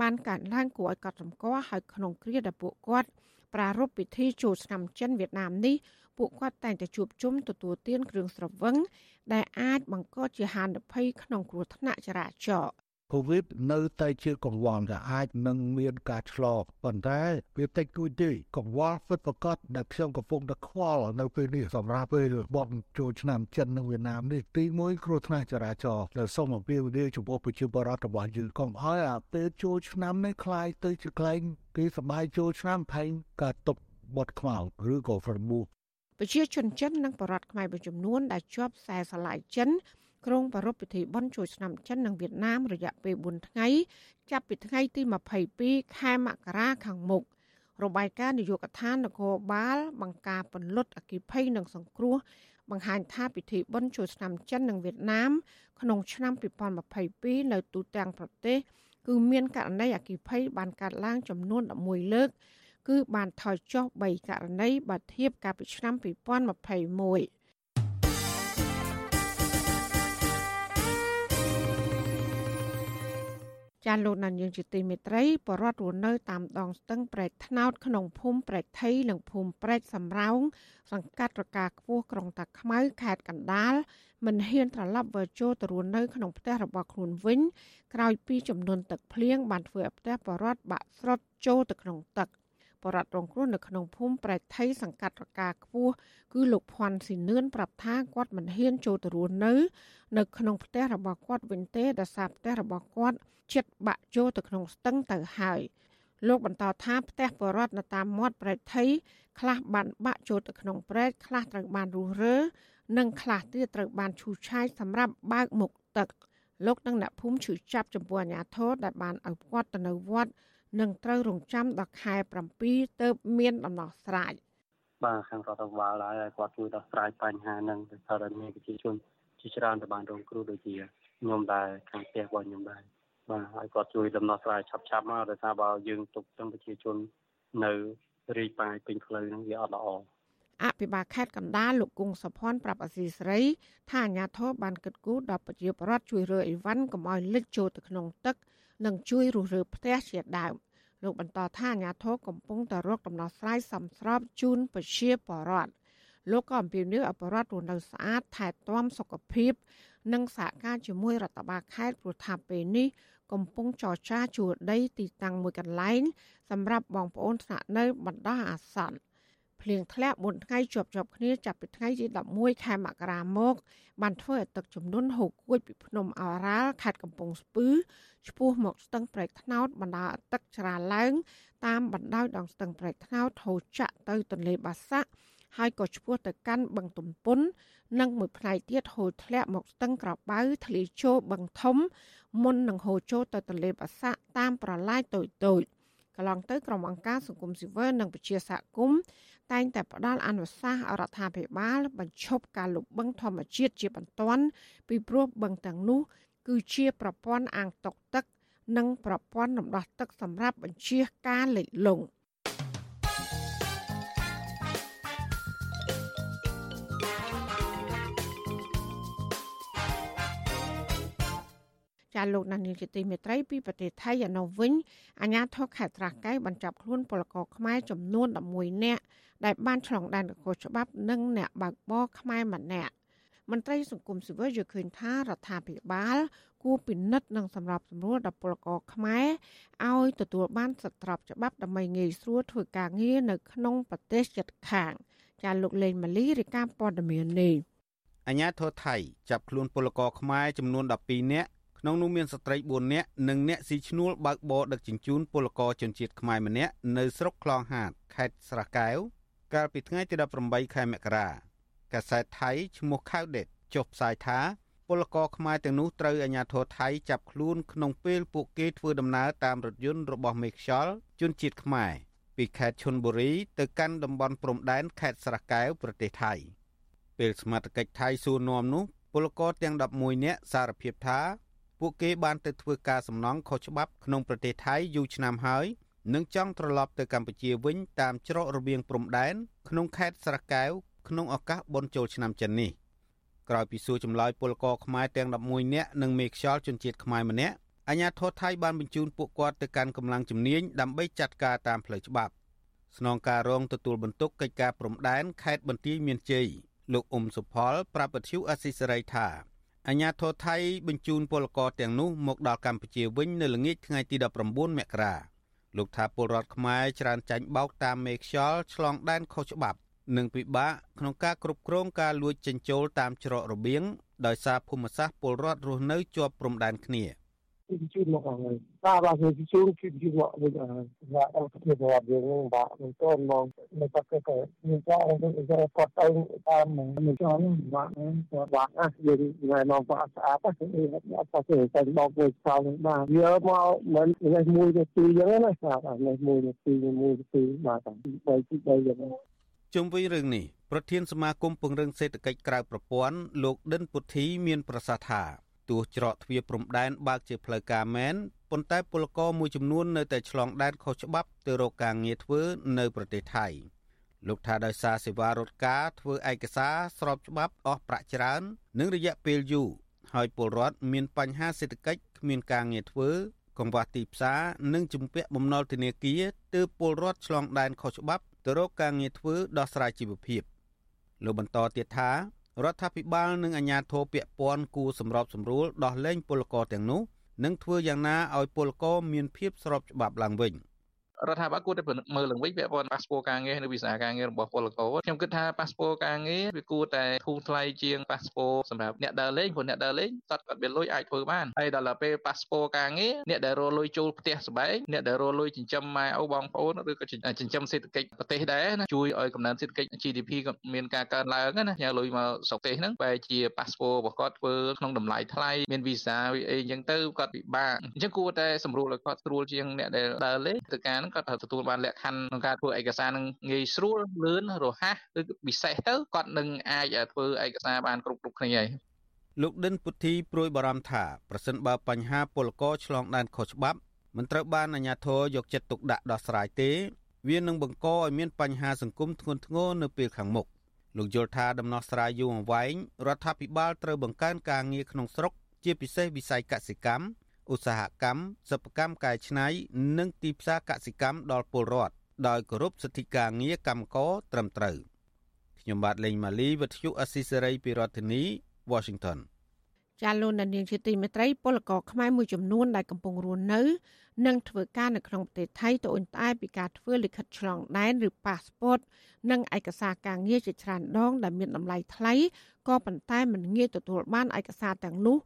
បានកាត់ឡើងគួរឲ្យកត់សម្គាល់ឲ្យក្នុងគ្រាដែលពួកគាត់ប្រារព្ធពិធីចូលឆ្នាំចិនវៀតណាមនេះពួកគាត់តែងតែជួបជុំទទួលទានគ្រឿងស្រវឹងដែលអាចបង្កជាហានិភ័យក្នុងគ្រោះថ្នាក់ចរាចរណ៍ កូវីដនៅតែជាកង្វល់ដែលអាចនឹងមានការឆ្លងប៉ុន្តែវាតិចតួចទេកង្វល់ពិតប្រាកដដែលខ្ញុំកំពុងតែខ្វល់នៅពេលនេះសម្រាប់ពេលបនចូលឆ្នាំចិននិងវៀតណាមនេះទីមួយគ្រោះថ្នាក់ចរាចរណ៍ដែលសូមអំពាវនាវចំពោះប្រជាពលរដ្ឋរបស់យើងកុំឲ្យអាពេលចូលឆ្នាំនេះคล้ายទៅជាក្លែងគេសបាយចូលឆ្នាំផែងការຕົកបត់ខ្មៅឬក៏ហ្វ្រមូប្រជាជនចិននិងបរតខ្មែរមួយចំនួនដែលជាប់ខ្សែស្រឡាយចិន ក្រុងប្រារព្ធពិធីបុណ្យចូលឆ្នាំចិននិងវៀតណាមរយៈពេល4ថ្ងៃចាប់ពីថ្ងៃទី22ខែមករាខាងមុខរបាយការណ៍នយោបាយកថានគរបាលបង្ការពន្លត់អគិភ័យនិងសង្គ្រោះបង្ហាញថាពិធីបុណ្យចូលឆ្នាំចិននិងវៀតណាមក្នុងឆ្នាំ2022នៅទូទាំងប្រទេសគឺមានករណីអគិភ័យបានកើតឡើងចំនួន11លើក គឺបានថយចុះ3ករណីបើធៀបកាលពីឆ្នាំ2021 ចាលោកណានយើងជាទីមេត្រីបរដ្ឋរស់នៅតាមដងស្ទឹងប្រែកថ្នោតក្នុងភូមិប្រែកថៃនិងភូមិប្រែកសំរោងសង្កាត់រកាខ្ពស់ក្រុងតាខ្មៅខេត្តកណ្ដាលមិនហ៊ានត្រឡប់វិលចូលទៅរស់នៅក្នុងផ្ទះរបស់ខ្លួនវិញក្រោយពីចំនួនទឹកភ្លៀងបានធ្វើឲ្យផ្ទះបរដ្ឋបាក់ស្រុតចូលទៅក្នុងទឹក បរដ្ឋរងគ្រោះនៅក្នុងភូមិប្រែកថៃសង្កាត់រកាខ្ពស់គឺលោកភ័ណ្ឌស៊ីនឿនប្រាប់ថាគាត់មិនហ៊ានចូលទៅរស់នៅ នៅក្នុងផ្ទះរបស់គាត់វិញទេដោយសារផ្ទះរបស់គាត់ជិតបាក់ចូលទៅក្នុងស្ទឹងទៅហើយលោកបន្តថាផ្ទះបរដ្ឋនៅតាមមាត់ប្រែកថៃខ្លះបានបាក់ចូលទៅក្នុងប្រែកខ្លះត្រូវបានរុះរើនិងខ្លះទៀតត្រូវបានឈូសឆាយសម្រាប់បើកមុខទឹកលោកនិងអ្នកភូមិឈឺចាប់ចំពោះអាញាធរដែលបានឲ្យគាត់ទៅនៅវត្ត និងត្រូវរងចាំដល់ខែ7ទៅមានដំណោះស្រាយបាទខាងរដ្ឋាភិបាលហើយគាត់ជួយដោះស្រាយបញ្ហាហ្នឹងទៅថាមានប្រជាជនជាច្រើនទៅបានរងគ្រោះដូចជាខ្ញុំដែរខាងផ្ទះរបស់ខ្ញុំដែរបាទហើយគាត់ជួយដំណោះស្រាយឆាប់ឆាប់មកដោយសារបើយើងទុកទាំងប្រជាជននៅរីកប៉ាយពេញផ្លូវហ្នឹងវាអត់ល្អអភិបាលខេត្តកណ្ដាលលោកគង់សុភ័ណ្ឌប្រាប់អសីស្រី ថាអាញាធរបានគិតគូរដល់ប្រជាពលរដ្ឋជួយរើអីវ៉ាន់កុំឲ្យលិចចូលទៅក្នុងទឹក និងជួយរុះរើផ្ទះជាដើមលោកបន្តថាអាញាធរកំពុងតែរកដំណោះស្រាយសមស្របជូនប្រជាពលរដ្ឋលោកក៏អំពាវនាវឲ្យប្រជាពលរដ្ឋរស់នៅស្អាតថែទាំសុខភាព និងសហការជាមួយរដ្ឋបាលខេត្តព្រោះថាពេលនេះកំពុងចរចាជួលដីទីតាំងមួយកន្លែង សម្រាប់បងប្អូនស្នាក់នៅបណ្ដោះអាសន្ន ភ្ភ្លៀងធ្លាក់4ថ្ងៃជាប់ជាប់គ្នាចាប់ពីថ្ងៃទី11ខែមករាមក បានធ្វើឲ្យទឹកជំនន់ហូរគួចពីភ្នំអរ៉ាល់ខេត្តកំពង់ស្ពឺឆ្ពោះមកស្ទឹងប្រែកថ្នោតបណ្ដាទឹកច្រាឡើង តាមបណ្ដោយដងស្ទឹងប្រែកថ្នោតហូរចាក់ទៅទន្លេបាសាក់ហើយក៏ឆ្ពោះទៅកាន់បឹងទំពុន និងមួយផ្នែកទៀតហូរធ្លាក់មកស្ទឹងក្របៅធ្លាយចូលបឹងធំ មុននឹងហូរចូលទៅទន្លេបាសាក់តាមប្រឡាយតូចតូច កន្លងទៅក្រុមអង្គការសង្គមស៊ីវិលនិងពជាសហគមន៍តែងតែផ្ដល់អនុសាសន៍រដ្ឋាភិបាលបញ្ឈប់ការលុបបឹងធម្មជាតិជាបន្ទាន់ពីព្រោះបឹងទាំងនោះ គឺជាប្រព័ន្ធអាងតុកទឹក និងប្រព័ន្ធរំដោះទឹកសម្រាប់បញ្ជាការលិចលង់ ចាលោកណានីជាទីមេត្រីពីប្រទេសថៃឯណោះវិញអាញាធរខេត្តត្រាស់កែវបញ្ចប់ខ្លួនពលករខ្មែរចំនួន11នាក់ដែលបានឆ្លងដែនខុសច្បាប់និងអ្នកបើកបរខ្មែរម្នាក់មន្ត្រីសង្គមស៊ីវិលយល់ឃើញថារដ្ឋាភិបាលគួរពិនិត្យនិងសម្របសម្រួលដល់ពលករខ្មែរឲ្យទទួលបានសិទ្ធិស្របច្បាប់ដើម្បីងាយស្រួលធ្វើការងារនៅក្នុងប្រទេសជិតខាង ចាលោកលេងម៉ាលីរាយការណ៍ព័ត៌មាននេះអញ្ញាធរថៃចាប់ខ្លួនពលករខ្មែរចំនួន12នាក់ ក្នុងនោះមានស្ត្រី4នាក់និងអ្នកស៊ីឈ្នួលបើកបរដឹកជញ្ជូនពលករជនជាតិខ្មែរម្នាក់នៅស្រុកខ្លងហាតខេត្តស្រះកែវកាលពីថ្ងៃទី18ខែមករាកាសែតថៃឈ្មោះខៅដេតចុះផ្សាយថាពលករខ្មែរទាំងនោះត្រូវអាជ្ញាធរថៃចាប់ខ្លួនក្នុងពេលពួកគេធ្វើដំណើរតាមរថយន្តរបស់មេខ្យល់ជនជាតិខ្មែរពីខេត្តឈុនបុរីទៅកាន់តំបន់ព្រំដែនខេត្តស្រះកែវប្រទេសថៃពេលសមត្ថកិច្ចថៃសួរនាំនោះពលករទាំង11នាក់សារភាពថា ពួកគេបានទៅធ្វើការសំណង់ខុសច្បាប់ក្នុងប្រទេសថៃយូរឆ្នាំហើយនិងចង់ត្រឡប់ទៅកម្ពុជាវិញតាមច្រករបៀងព្រំដែនក្នុងខេត្តស្រះកែវក្នុងឱកាសបុណ្យចូលឆ្នាំចិននេះក្រោយពីសួរចម្លើយពលករខ្មែរទាំង11នាក់និងមេខ្យល់ជនជាតិខ្មែរម្នាក់អាជ្ញាធរថៃបានបញ្ជូនពួកគាត់ទៅកាន់កម្លាំងជំនាញដើម្បីចាត់ការតាមផ្លូវច្បាប់ស្នងការរងទទួលបន្ទុកកិច្ចការព្រំដែនខេត្តបន្ទាយមានជ័យលោកអ៊ុំសុផល ប្រាប់ពទ្យុអស៊ីសេរីថា អាញាធរថៃបញ្ជូនពលករទាំងនោះមកដល់កម្ពុជាវិញនៅល្ងាចថ្ងៃទី19មករាលោកថាពលរដ្ឋខ្មែរច្រើនចាញ់បោកតាមមេខ្យល់ឆ្លងដែនខុសច្បាប់ និងពិបាកក្នុងការគ្រប់គ្រងការលួចចិញ្ចូលតាមច្រករបៀងដោយសារភូមិសាស្ត្រពលរដ្ឋរស់នៅជាប់ព្រំដែនគ្នា។ ពីជួយមកហើយបាទបាទពីជួយពីជួយមកវិញបាទអត់ទៅបត់យើងបាទមិនតន់មកនៅតែគេមានចោលទៅគាត់ទៅតាមមិនចោលបាទបាទអះយើងណែនាំគាត់ស្អាតទៅអត់ទៅតែបោកមួយចោលបាទវាមកមិនលេខ1ទៅ2យ៉ាងណាបាទលេខ1ទៅ2 1ទៅ2បាទ3ទី3យ៉ាងជុំវិញរឿងនេះប្រធានសមាគមពង្រឹងសេដ្ឋកិច្ចក្រៅប្រព័ន្ធលោកដិនពុទ្ធីមានប្រសាសន៍ថា ទោះច្រកទ្វារព្រំដែនបើកជាផ្លូវការមែនប៉ុន្តែពលករមួយចំនួននៅតែឆ្លងដែនខុសច្បាប់ទៅរកការងារធ្វើនៅប្រទេសថៃលោកថាដោយសារសេវារត់ការធ្វើឯកសារស្របច្បាប់អស់ប្រាក់ច្រើន និងរយៈពេលយូរហើយពលរដ្ឋមានបញ្ហាសេដ្ឋកិច្ចគ្មានការងារធ្វើ កង្វះទីផ្សារនិងជំពាក់បំណុលធនាគារទើបពលរដ្ឋឆ្លងដែនខុសច្បាប់ទៅរកការងារធ្វើដោះស្រាយជីវភាពលោកបន្តទៀតថា រដ្ឋាភិបាលនិងអាជ្ញាធរពាក់ព័ន្ធគួរសម្របសម្រួលដោះលែងពលករទាំងនោះនិងធ្វើយ៉ាងណាឲ្យពលករមានភាពស្របច្បាប់ឡើងវិញ។ រដ្ឋាភិបាលគួរតែមើលឡើងវិញពាក់ព័ន្ធប៉ាសពតការងារនិងវីសាការងាររបស់ពលករខ្ញុំគិតថាប៉ាសពតការងារវាគួរតែធូរថ្លៃជាងប៉ាសពតសម្រាប់អ្នកដើរលេងព្រោះអ្នកដើរលេងតើគាត់មានលុយអាចធ្វើបានហើយដល់ពេលប៉ាសពតការងារអ្នកដែលរលុយចូលផ្ទះសម្បែងអ្នកដែលរលុយចិញ្ចឹមម៉ែឪបងប្អូនឬក៏ចិញ្ចឹមសេដ្ឋកិច្ចប្រទេសដែរណាជួយឲ្យកំណើនសេដ្ឋកិច្ច GDP ក៏មានការកើនឡើងណាញ៉ាលុយមកស្រុកទេសហ្នឹងបែរជាប៉ាសពតរបស់គាត់ធ្វើក្នុងតម្លៃថ្លៃមានវីសាអីអញ្ចឹងទៅគាត់ពិបាកអញ្ចឹងគួរតែសម្រួលឲ្យគាត់ស្រួលជាងអ្នកដែលដើរលេងទៅការហ្នឹងគាត់ត្រូវទទួលបានលក្ខខណ្ឌក្នុងការធ្វើឯកសារនឹងងាយស្រួលលឿនរហ័សឬពិសេសទៅគាត់នឹងអាចធ្វើឯកសារបានគ្រប់គ្រប់គ្នាហើយលោកដិនពុទ្ធីព្រួយបារម្ភថាប្រសិនបើបញ្ហាពលករឆ្លងដែនខុសច្បាប់មិនត្រូវបានអាជ្ញាធរយកចិត្តទុកដាក់ដោះស្រាយទេ វានឹងបង្កឲ្យមានបញ្ហាសង្គមធ្ងន់ធ្ងរនៅពេលខាងមុខលោកយល់ថាដំណោះស្រាយយូរអង្វែងរដ្ឋាភិបាលត្រូវបង្កើនការងារក្នុងស្រុកជាពិសេសវិស័យកសិកម្ម ឧស្សាហកម្មសិប្បកម្មកែច្នៃនិងទីផ្សារកសិកម្មដល់ពលរដ្ឋដោយគោរពសិទ្ធិការងារកម្មករត្រឹមត្រូវខ្ញុំបាទលេងម៉ាលីវិទ្យុអស៊ីសេរីពីរដ្ឋធានី Washington ចាលោកនាងជាទីមេត្រីពលករខ្មែរមួយចំនួនដែលកំពុងរស់នៅនិងធ្វើការនៅក្នុងប្រទេសថៃត្អូញត្អែពីការធ្វើលិខិតឆ្លងដែនឬប៉ាសពតនិងឯកសារការងារជាច្រើនដងដែលមានតម្លៃថ្លៃ ក៏ប៉ុន្តែមិនងាយទទួលបានឯកសារទាំងនោះ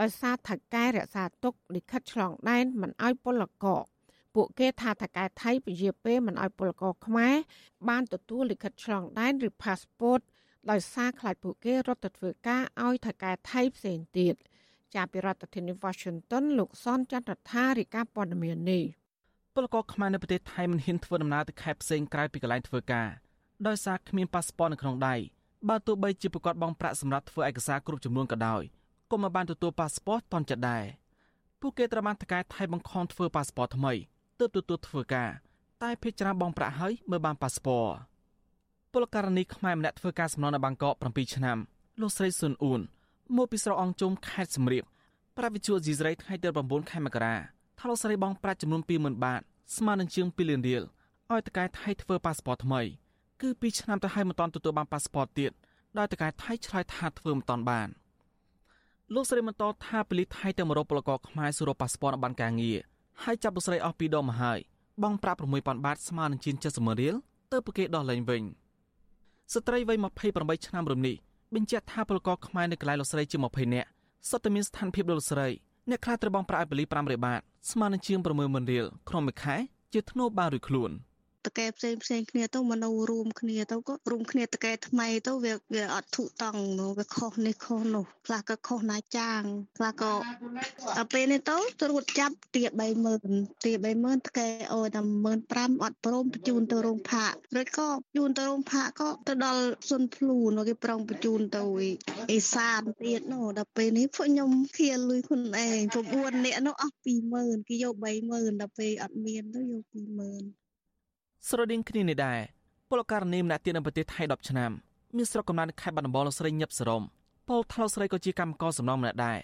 ដោយសារថៅកែរក្សាទុកលិខិតឆ្លងដែនមិនអោយពលករពួកគេថាថៅកែថៃពជាពេលមិនអោយពលករខ្មែរបានទទួលលិខិតឆ្លងដែនឬ passport ដោយសារខ្លាចពួកគេរត់ទៅធ្វើការឲ្យថៅកែថៃផ្សេងទៀតចាប់ពីរដ្ឋធានី Washington លោកសនចន្ទរដ្ឋារាយការណ៍ព័ត៌មាននេះពលករខ្មែរនៅប្រទេសថៃមិនហ៊ានធ្វើដំណើរទៅខេត្តផ្សេងក្រៅពីកន្លែងធ្វើការដោយសារគ្មានប៉ាសពតនៅក្នុងដៃ បើទោះបីជាប្រកាសបងប្រាក់សម្រាប់ធ្វើឯកសារគ្រប់ចំនួនក៏ដោយក៏មិនបានទទួលប៉ាសពតតន់ចិត្តដែរពួកគេត្រូវបានតកែថៃបង្ខំធ្វើប៉ាសពតថ្មីទើបទទួលធ្វើការតែភេកច្រាបងប្រាក់ហើយ mới បានប៉ាសពតពលករនីខ្មែរម្នាក់ធ្វើការសំណងនៅបាងកក7ឆ្នាំលោកស្រីស៊ុនអ៊ូនមកពីស្រុកអង្គជុំខេត្តសំរៀបប្រាវិជួស៊ីស្រីថ្ងៃទី9ខែមករាថាលោកស្រីបងប្រាក់ចំនួន20000បាតស្មើនឹងជាង2លានរៀលឲ្យតកែថៃធ្វើប៉ាសពតថ្មី គឺ2ឆ្នាំទៅហើយមិនទាន់ទទួលបានប៉ាសពតទៀតដោយតកែថៃឆ្លើយថាធ្វើមិនទាន់បានលោកស្រីបន្តថាប៉ូលីសថៃទៅមករកពលករខ្មែរសួរប៉ាសពតបានការងារហើយចាប់លោកស្រីអស់ពីរដងមកហើយបងប្រាក់6000បាតស្មើនឹងជាង70រៀលទៅប្រគេដោះលែងវិញស្ត្រីវ័យ28ឆ្នាំរំនេះបញ្ជាក់ថាពលករខ្មែរនៅកន្លែងលោកស្រីជាង20នាក់សុទ្ធតែមានស្ថានភាពដូចលោកស្រីអ្នកខ្លះត្រូវបងប្រាក់ឲ្យបលី500បាតស្មើនឹងជាង60000រៀលក្នុងមួយខែជាធ្នូបានរួចខ្លួន។ តកែផ្សេងផ្សេងគ្នាទៅមកនៅរួមគ្នាទៅក៏រួមគ្នាតកែថ្មីទៅវាវាអត់ធុតង់វាខុសនេះខុសនោះខ្លះក៏ខុសណាចាងខ្លះក៏ដល់ពេលនេះទៅត្រួតចាប់ទា30000ទា30000តកែអូតែ15000អត់ព្រមបញ្ជូនទៅរោងផាករួចក៏ជូនទៅរោងផាកក៏ទៅដល់សុនភ្លូនោះគេប្រងបញ្ជូនទៅអេសានទៀតនោះដល់ពេលនេះពួកខ្ញុំឃាលលុយខ្លួនឯង9នាក់នោះអស់20000គេយក30000ដល់ពេលអត់មានទៅយក20000 ស្រដៀងគ្នានេះដែរពលករនីម្នាក់ទៀតនៅប្រទេសថៃ10ឆ្នាំមានស្រុកកំណើតខេត្តបាត់ដំបងលោកស្រីញឹបសរមពលថ្លោកស្រីក៏ជាកម្មករសំណងម្នាក់ដែរ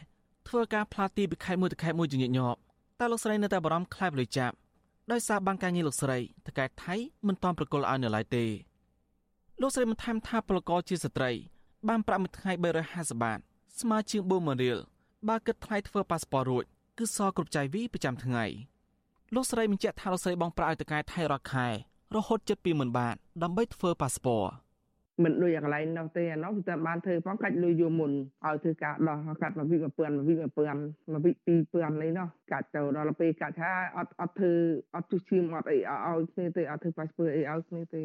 ធ្វើការផ្លាទីពីខេត្តមួយទៅខេត្តមួយជាញឹកញាប់តែលោកស្រីនៅតែបារម្ភខ្លាចលុយចាប់ដោយសារបានការងារលោកស្រីតកែថៃមិនទាន់ប្រគល់ឲ្យនៅឡើយទេលោកស្រីបានថែមថាពលករជាស្ត្រី បានប្រាក់មួយថ្ងៃ350បាតស្មើជាង40000រៀលបើគិតថ្លៃធ្វើប៉ាសពតរួចគឺសល់គ្រប់ចាយវីប្រចាំថ្ងៃលោកស្រីបញ្ជាក់ថាលោកស្រីបងប្រាក់ឲ្យតកែថៃរាល់ខែ រហូតជិត20000បាតដើម្បីធ្វើប៉ាសពតមិនដូចកន្លែងនោះទេអានោះគឺតែបានធ្វើផងកាច់លុយយកមុនឲ្យធ្វើការដោះកាត់មកវិ1000មកវិ1000មកវិ2000នេះនោះកាច់ទៅដល់ពេលកាច់ថាអត់អត់ធ្វើអត់ទុះឈាមអត់អីឲ្យគ្នាទេអត់ធ្វើប៉ាសពតអីឲ្យគ្នាទេ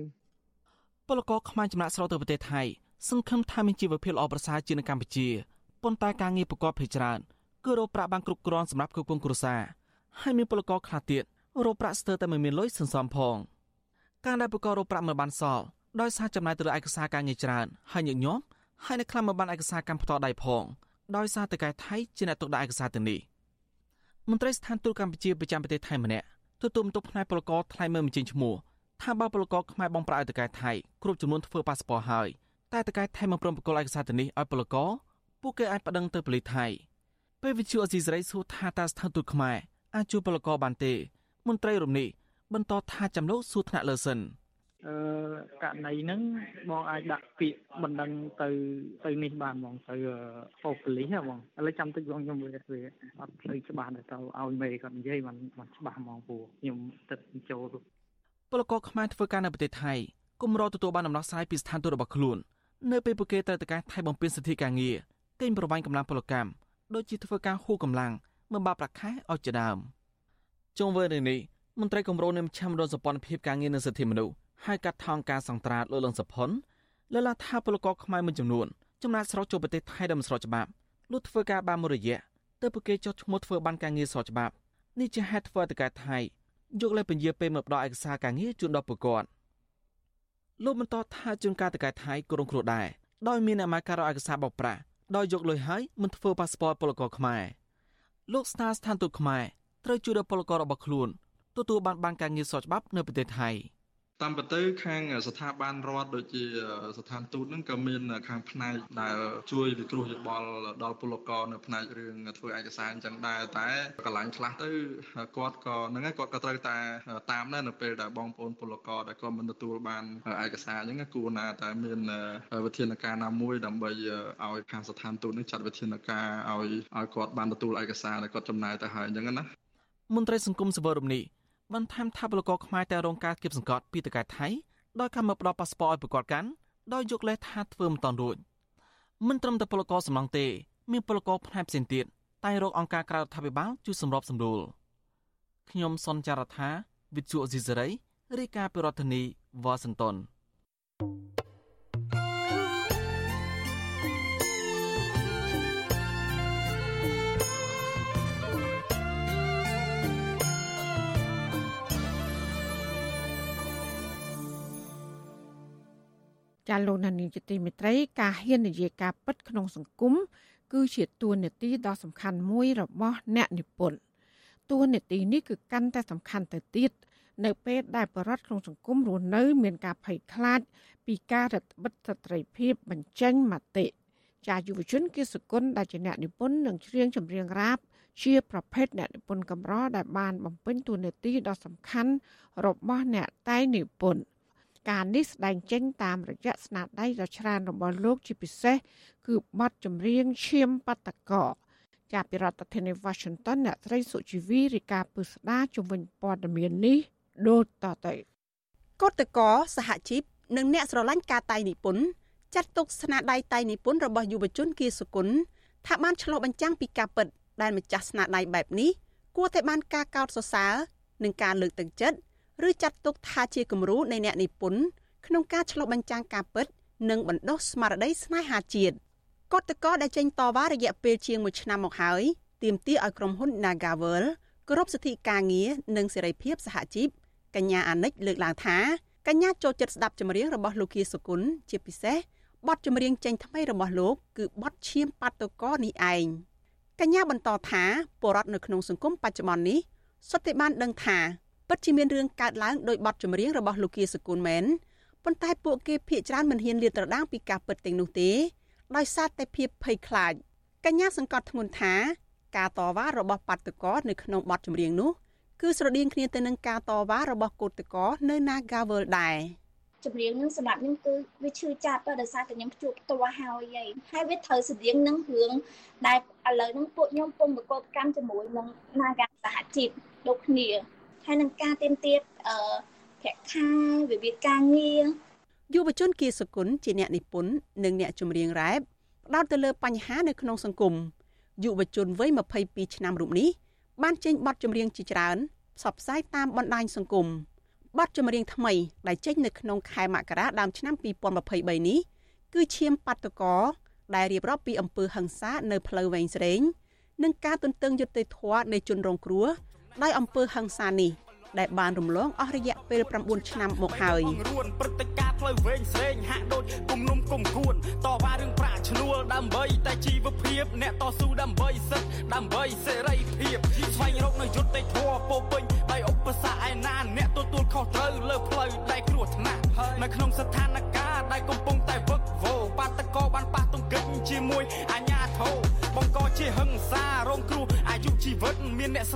ពលករខ្មែរចំណាក់ស្រុកទៅប្រទេសថៃសង្ឃឹមថាមានជីវភាពល្អប្រសើរជាងនៅកម្ពុជាប៉ុន្តែការងារប្រកបភ័យច្រើនគឺរកប្រាក់បានគ្រប់គ្រាន់សម្រាប់គ្រប់គ្រងគ្រួសារហើយមានពលករខ្លះទៀតរកប្រាក់ស្ទើរតែមិនមានលុយសន្សំផង។ ការដែលប្រករោប្រាក់មិនបានសល់ដោយសារចំណាយទៅលើឯកសារការងារច្រើនហើយញឹកញាប់ហើយនៅខ្លះមិនបានឯកសារកម្មផ្ទាល់ដៃផងដោយសារតកែថៃជាអ្នកទុកដាក់ឯកសារទាំងនេះមន្ត្រីស្ថានទូតកម្ពុជាប្រចាំប្រទេសថៃម្នាក់ទទួលបន្ទុកផ្នែកពលករថ្លៃមើលមិនចេញឈ្មោះថាបើពលករខ្មែរបងប្រាក់ឲ្យតកែថៃគ្រប់ចំនួនធ្វើប៉ាសពតហើយតែតកែថៃមិនព្រមប្រគល់ឯកសារទាំងនេះឲ្យពលករពួកគេអាចប្តឹងទៅប៉ូលីសថៃពេលវិទ្យុអេស៊ីសរ៉ៃសួរថាតើស្ថានទូតខ្មែរអាចជួយពលករបានទេមន្ត្រីរំនេះ បន្តថាចំលោកសួរថ្នាក់លើសិនអឺករណីហ្នឹងបងអាចដាក់ពាក្យបណ្ដឹងទៅទៅនេះបានហ្មងទៅប៉ូប៉ូលីសហ្មងឥឡូវចាំតិចបងខ្ញុំវាវាអត់ផ្លូវច្បាស់ទៅឲ្យមេគាត់និយាយបានបានច្បាស់ហ្មងព្រោះខ្ញុំទឹកចូលពលករខ្មែរធ្វើការនៅប្រទេសថៃគុំរកទទួលបានដំណោះស្រាយពីស្ថានទូតរបស់ខ្លួននៅពេលពួកគេត្រូវទៅការថៃបំពេញសិទ្ធិការងារកេងប្រវ័ញ្ចកម្លាំងពលកម្មដូចជាធ្វើការហួកម្លាំងមិនបាប្រាក់ខែឲ្យជាដើមចុងវិញនេះ មន្ត្រីគម្រោងនៃមជ្ឈមណ្ឌលសម្ព័ន្ធភាពការងារនិងសិទ្ធិមនុស្សហើយកាត់ថងការសង្ត្រាតលើលងសុផុនលើឡាថាពលករខ្មែរមួយចំនួនចំណាក់ស្រុកចូលប្រទេសថៃដោយមិនស្របច្បាប់លុះធ្វើការបានមួយរយៈទើបពួកគេចុះឈ្មោះធ្វើបានការងារស្របច្បាប់នេះជាហេតុធ្វើឲ្យតកែថៃយកលេខពន្យាពេលមកផ្ដល់ឯកសារការងារជូនដល់ពលរដ្ឋលោកបន្តថាជួនកាលតកែថៃក៏រងគ្រោះដែរដោយមានអាមាការឯកសារបោកប្រាស់ដោយយកលុយហើយមិនធ្វើប៉ាសពតពលករខ្មែរលោកស្ថាស្ថានទូតខ្មែរត្រូវជួយដល់ពលកររបស់ខ្លួន ទទួលបានបានការងារស្របច្បាប់នៅប្រទេសថៃតាមពិតទៅខាងស្ថាប័នរដ្ឋដូចជាស្ថានទូតហ្នឹងក៏មានខាងផ្នែកដែលជួយពិគ្រោះយោបល់ដល់ពលករនៅផ្នែករឿងធ្វើឯកសារអញ្ចឹងដែរតែកន្លែងខ្លះទៅគាត់ក៏ហ្នឹងហើយគាត់ក៏ត្រូវតែតាមដែរនៅពេលដែលបងប្អូនពលករដែលគាត់មិនទទួលបានឯកសារអញ្ចឹងគួរណាតែមានវិធានការណាមួយដើម្បីឲ្យខាងស្ថានទូតនេះចាត់វិធានការឲ្យឲ្យគាត់បានទទួលឯកសារដែលគាត់ចំណាយទៅហើយអញ្ចឹងណាមន្ត្រីសង្គមសវរមនី បន្ថែមថាពលករខ្មែរតែរងការគៀបសង្កត់ពីតកែថៃដោយការមកផ្ដល់ប៉ាសពតឲ្យប្រកបកាន់ដោយយកលេសថាធ្វើមិនតាន់រួចមិនត្រឹមតែពលករសំឡងទេ មានពលករផ្នែកផ្សេងទៀតតែរកអង្គការក្រៅរដ្ឋាភិបាលជួយសម្របសម្រួលខ្ញុំសុនចាររថាវិទ្យុអេស៊ីសេរីរាយការណ៍ពីរដ្ឋធានីវ៉ាស៊ីនតោន ចាលោកនានីជាទីមេត្រីការហ៊ាននិយាយការពិតក្នុងសង្គមគឺជាទួនាទីដ៏សំខាន់មួយរបស់អ្នកនិពន្ធទួនាទីនេះគឺកាន់តែសំខាន់ទៅទៀតនៅពេលដែលបរិវត្តក្នុងសង្គមរស់នៅ មានការភ័យខ្លាច ពីការរដ្ឋបិទស្ត្រីភាពបញ្ចេញមតិចាយុវជនគិសគុណដែលជាអ្នកនិពន្ធនិងច្រៀងចម្រៀងរ៉ាបជាប្រភេទអ្នកនិពន្ធកម្រដែលបានបំពេញតួនាទីដ៏សំខាន់របស់អ្នកតែងនិពន្ធ ការនេះស្ដែងចេញតាមរយៈស្នាដៃដ៏ច្រើនរបស់លោកជាពិសេសគឺបទចម្រៀងឈាមបតកោចាប់ពីរដ្ឋធានី Washington អ្នកស្រីសុជីវីរាយការណ៍ពីស្ដារជំវិញព័ត៌មាននេះដូចតទៅកតកោសហជីពនិងអ្នកស្រឡាញ់ការតៃនិពន្ធចាត់ទុកស្នាដៃតៃនិពន្ធរបស់យុវជនគៀសុគន្ធថាបានឆ្លុះបញ្ចាំងពីការពិតដែលម្ចាស់ស្នាដៃបែបនេះគួរតែបានការកោតសរសើរនិងការលើកទឹកចិត្ត ឬចាត់ទុកថាជាគំរូនៃអ្នកនិពន្ធក្នុងការឆ្លុះបញ្ចាំងការពិត និងបណ្ដុះស្មារតីស្នេហាជាតិកតកោដែលចេញតវ៉ារយៈពេលជាង1ឆ្នាំមកហើយទាមទារឲ្យក្រុមហ៊ុន Nagavel គោរពសិទ្ធិការងារនិងសេរីភាពសហជីពកញ្ញាអានិចលើកឡើងថាកញ្ញាចូលចិត្តស្ដាប់ចម្រៀងរបស់លោកគៀសុគន្ធជាពិសេសបទចម្រៀងចេញថ្មីរបស់លោកគឺបទឈាមបាតុកោនេះឯងកញ្ញាបន្តថាពលរដ្ឋនៅក្នុងសង្គមបច្ចុប្បន្ននេះសុទ្ធតែបានដឹងថា ពិតជាមានរឿងកើតឡើងដោយបទចម្រៀងរបស់លោកគៀសុគន្ធមែនប៉ុន្តែពួកគេភ័យច្រើនមិនហ៊ានលាតត្រដាងពីការពិតទាំងនោះទេដោយសារតែភាពភ័យខ្លាចកញ្ញាសង្កត់ធ្ងន់ថា ការតវ៉ារបស់បាតុករនៅក្នុងបទចម្រៀងនោះគឺស្រដៀងគ្នាទៅនឹងការតវ៉ារបស់កូតកោនៅ Nagawal ដែរចម្រៀងនឹងសម្រាប់ខ្ញុំគឺវាឈឺចាប់ដោយសារតែខ្ញុំជួបផ្ទាល់ហើយហើយវាត្រូវស្រដៀងនឹងរឿងដែលឥឡូវហ្នឹងពួកខ្ញុំពុំប្រកបកម្មជាមួយនឹង Naga សហជីពដូចគ្នា ហើយនឹងការទៀមទាត់អឺប្រាក់ខែវិវាទការងារយុវជនគៀសគុណជាអ្នកនិពន្ធនិងអ្នកចម្រៀងរ៉េបផ្ដោតទៅលើបញ្ហានៅក្នុងសង្គមយុវជនវ័យ22ឆ្នាំរូបនេះបានចេញបទចម្រៀងជាច្រើនផ្សព្វផ្សាយតាមបណ្ដាញសង្គមបទចម្រៀងថ្មីដែលចេញនៅក្នុងខែមករាដើមឆ្នាំ2023នេះគឺឈាមបាតុកោដែលរៀបរាប់ពីអំពើហិង្សានៅផ្លូវវែងស្រេងនិងការទន្ទឹងយុត្តិធម៌នៃជនរងគ្រោះ ដោយអំពើហិង្សានេះដែលបានរំលងអស់រយៈពេល9ឆ្នាំមកហើយរួនព្រឹត្តិការណ៍ផ្លូវវែងស្រេងហាក់ដូចគុំនុំគុំគួនតវ៉ារឿងប្រាក់ឈ្នួលដើម្បីតែជីវភាព អ្នកតស៊ូដើម្បីសិទ្ធិដើម្បីសេរីភាពស្វែងរកនៅយុត្តិធម៌ពោពេញដោយឧបសគ្គឯណាអ្នកទទួលខុសត្រូវលើផ្លូវដែលគ្រោះថ្នាក់នៅក្នុងស្ថា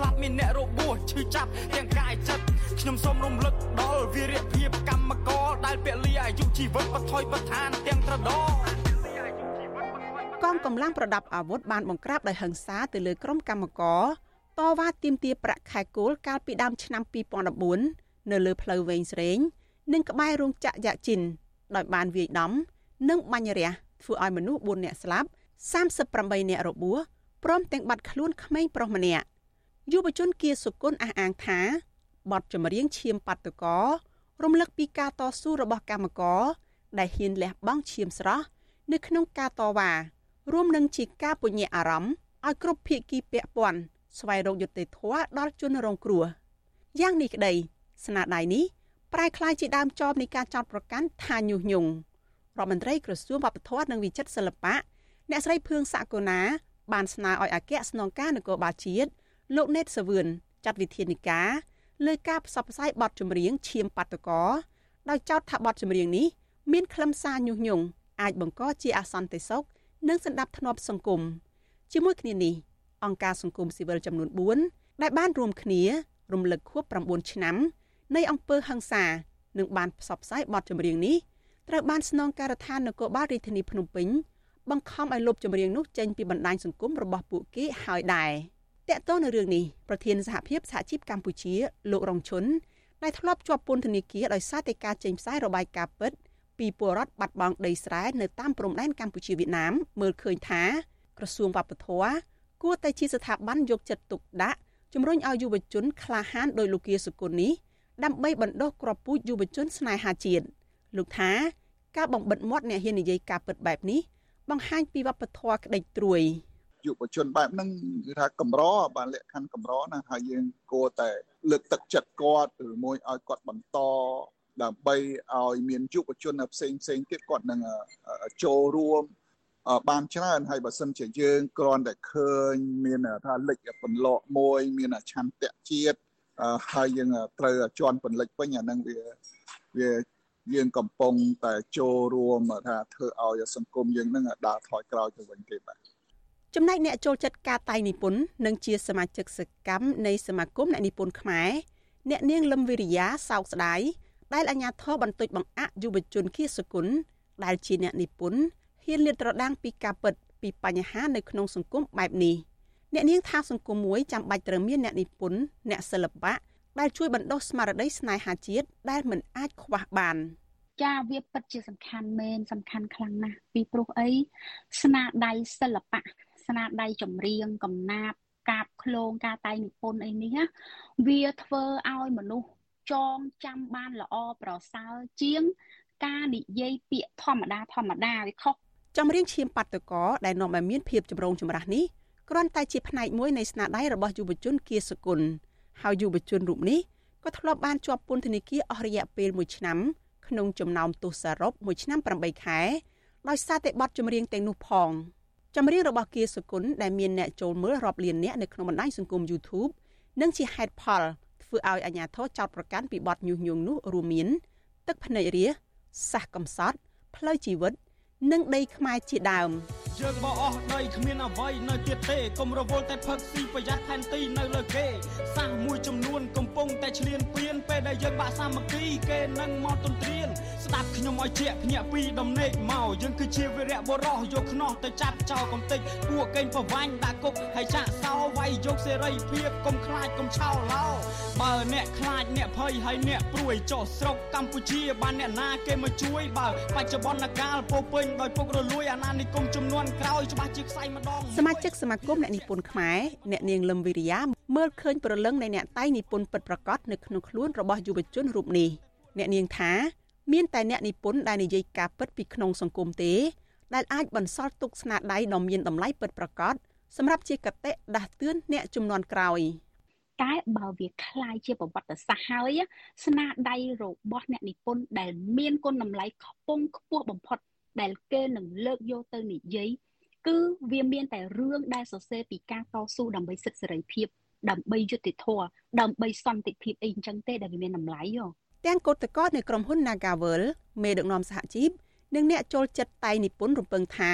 ស្លាប់មានអ្នករបួសឈឺចាប់ទាំងកាយចិត្តខ្ញុំសូមរំលឹកដល់វីរភាពកម្មករដែលពលីអាយុជីវិតបថយបឋានទាំងត្រដងកងកម្លាំងប្រដាប់អាវុធបានបង្ក្រាបដោយហិង្សាទៅលើក្រុមកម្មករតវ៉ាទាមទារប្រាក់ខែគោលកាលពីដើមឆ្នាំ2014នៅលើផ្លូវវែងស្រេង និងក្បែររោងចក្រយ៉ាជីនដោយបានវាយដំ និងបាញ់រះធ្វើឲ្យមនុស្ស4នាក់ស្លាប់38នាក់របួសព្រមទាំងបាត់ខ្លួនក្មេងប្រុសម្នាក់ យុវជនគៀសុគន្ធអះអាងថាបទចម្រៀងឈាមបាតុករំលឹកពីការតស៊ូរបស់កម្មករដែលហ៊ានលះបង់ឈាមស្រស់នៅក្នុងការតវ៉ារួមនឹងជាការពញ្ញាអារម្មណ៍ឲ្យគ្រប់ភាគីពាក់ព័ន្ធស្វែងរកយុត្តិធម៌ដល់ជនរងគ្រោះយ៉ាងនេះក្តី ស្នាដៃនេះប្រែក្លាយជាដើមចមនៃការចោទប្រកាន់ថាញុះញង់រដ្ឋមន្ត្រីក្រសួងវប្បធម៌និងវិចិត្រសិល្បៈអ្នកស្រីភឿងសាកូណាបានស្នើឲ្យអគ្គស្នងការនគរបាលជាតិ លោកណេតសាវឿនចាត់វិធានការលើការផ្សព្វផ្សាយបទចម្រៀងឈាមបាតុករដោយចោទថាបទចម្រៀងនេះមានខ្លឹមសារញុះញង់អាចបង្កជាអសន្តិសុខនិងសន្តិភាពសង្គមជាមួយគ្នានេះអង្គការសង្គមស៊ីវិលចំនួន4ដែលបានរួមគ្នា រំលឹកខួប9ឆ្នាំនៃអង្គើហឹង្សានិងបានផ្សព្វផ្សាយបទចម្រៀងនេះត្រូវបានស្នងការដ្ឋាននគរបាលរាជធានីភ្នំពេញបង្ខំឲ្យលុបចម្រៀងនោះចេញពីបណ្ដាញសង្គមរបស់ពួកគេហើយដែរ តកតនៅរឿងនេះប្រធានសហភាពសហជីពកម្ពុជាលោករងឈុនដែលធ្លាប់ជាប់ពន្ធនាគារដោយសារតែការចេញផ្សាយរបាយការណ៍ពិតពីពលរដ្ឋបាត់បង់ដីស្រែនៅតាមព្រំដែនកម្ពុជាវៀតណាមមើលឃើញថាក្រសួងវប្បធម៌គួរតែជាស្ថាប័នយកចិត្តទុកដាក់ជំរុញឲ្យយុវជនក្លាហានដោយលោកគាសុគន្ធនេះដើម្បីបណ្ដុះគ្រាប់ពូជយុវជនស្នេហាជាតិលោកថាការបំបិតមាត់អ្នកហ៊ាននិយាយការពិតបែបនេះបង្ហាញពីវប្បធម៌ក្តីត្រួយ យុវជនបែបហ្នឹងគឺថាកម្របានលក្ខខណ្ឌកម្រណាហើយយើងគួរតែលើកទឹកចិត្តគាត់ឬមួយឲ្យគាត់បន្តដើម្បីឲ្យមានយុវជនផ្សេងផ្សេងទៀតគាត់នឹងចូលរួមបានច្រើនហើយបើសិនជាយើងគ្រាន់តែឃើញមានថាលិចបន្លកមួយ មានឆន្ទៈជាតិហើយយើងត្រូវជន់បន្លិចវិញអានឹងវាវាយើងកំពុងតែចូលរួមថាធ្វើឲ្យសង្គមយើងនឹងដើរថយក្រោយទៅវិញទេបាទ ចំណែកអ្នកចូលចិត្តការតៃនិពន្ធនិងជាសមាជិកសកម្មនៃសមាគមអ្នកនិពន្ធខ្មែរអ្នកនាងលឹមវិរិយាសោកស្ដាយដែលអាជ្ញាធរបន្តិចបង្អាក់យុវជនគៀសគុណដែលជាអ្នកនិពន្ធហ៊ានលាតត្រដាងពីការពិតពីបញ្ហានៅក្នុងសង្គមបែបនេះអ្នកនាងថាសង្គមមួយចាំបាច់ត្រូវមានអ្នកនិពន្ធអ្នកសិល្បៈដែលជួយបណ្ដុះស្មារតីស្នេហាជាតិដែលមិនអាចខ្វះបានចាវាពិតជាសំខាន់មែនសំខាន់ខ្លាំងណាស់ពីព្រោះអីស្នាដៃសិល្បៈ ស្នាដៃចម្រៀងកំណាព្យកាបឃ្លោងការតែងនិពន្ធអីនេះវាធ្វើឲ្យមនុស្សចងចាំបានល្អប្រសើរជាង ការនិយាយពាក្យធម្មតាធម្មតាវាខុសចម្រៀងឈាមបាត់តកដែលនាំឲ្យមានភាពចម្រូងចម្រាសនេះគ្រាន់តែជាផ្នែកមួយនៃស្នាដៃរបស់យុវជនគៀសគុណហើយយុវជនរូបនេះក៏ធ្លាប់បានជាប់ពន្ធនាគារអស់រយៈពេល1ឆ្នាំក្នុងចំណោមទោសសរុប1ឆ្នាំ8ខែដោយសារតែបទចម្រៀងទាំងនោះផង ចម្រៀងរបស់គៀសគុណដែលមានអ្នកចូលមើលរាប់លានអ្នកនៅក្នុងបណ្ដាញសង្គម YouTube និងជាហេតុផលធ្វើឲ្យអាជ្ញាធរចោទប្រកាន់ពីបទញុះញង់នោះរួមមាន ទឹកភ្នែករាសះកំសត់ផ្លូវជីវិត និងដីខ្មែរជាដើមយើងបោះអស់ដីគ្មានអ្វីនៅទៀតទេកុំរវល់តែផឹកស៊ីប្រយ័ត្នផែនទីនៅលើគេសាសមួយចំនួនកំពុងតែឈ្លានពានពេលដែលយើងបាក់សាមគ្គីគេនឹងមកទន្ទ្រានស្ដាប់ខ្ញុំឲ្យជាភ្ញាក់ពីដំណេកមកយើងគឺជាវីរៈបុរសយកខ្នោះទៅចាប់ចោលកំតិចពួកកេងប្រវាញ់ដាក់គុកហើយចាក់សោវាយយកសេរីភាពកុំខ្លាចកុំឆោឡោបើអ្នកខ្លាចអ្នកភ័យហើយអ្នកព្រួយចុះស្រុកកម្ពុជាបានអ្នកណាគេមកជួយបើបច្ចុប្បន្នកាលពោពេញដោយពុករលួយអាណានិគមចំនួនក្រោយច្បាស់ជាខ្សែម្ដងសមាជិកសមាគមអ្នកនិពន្ធខ្មែរអ្នកនាងលឹមវិរិយាមើលឃើញប្រលឹងនៃអ្នកតែងនិពន្ធពិតប្រាកដនៅក្នុងខ្លួនរបស់យុវជនរូបនេះអ្នកនាងថាមានតែអ្នកនិពន្ធដែលនិយាយការពិតពីក្នុងសង្គមទេដែលអាចបន្សល់ទុកស្នាដៃដ៏មានតម្លៃពិតប្រាកដសម្រាប់ជាកតិដាស់តឿនអ្នកចំនួនក្រោយតែបើវាคล้ายជាប្រវត្តិសាស្ត្រហើយស្នាដៃរបស់អ្នកនិពន្ធដែលមានគុណតម្លៃខ្ពង់ខ្ពស់បំផុត ដែលគេនឹងលើកយកទៅនិយាយគឺវាមានតែរឿងដែលសរសេរពីការតស៊ូដើម្បីសិទ្ធិសេរីភាពដើម្បីយុត្តិធម៌ដើម្បីសន្តិភាពអីអញ្ចឹងទេដែលវាមានតម្លៃហ៎ទាំងកោតកោនៃក្រុមហ៊ុន Nagavel មេដឹកនាំសហជីពនិងអ្នកចូលចិត្តតែងនិពន្ធរំពឹងថា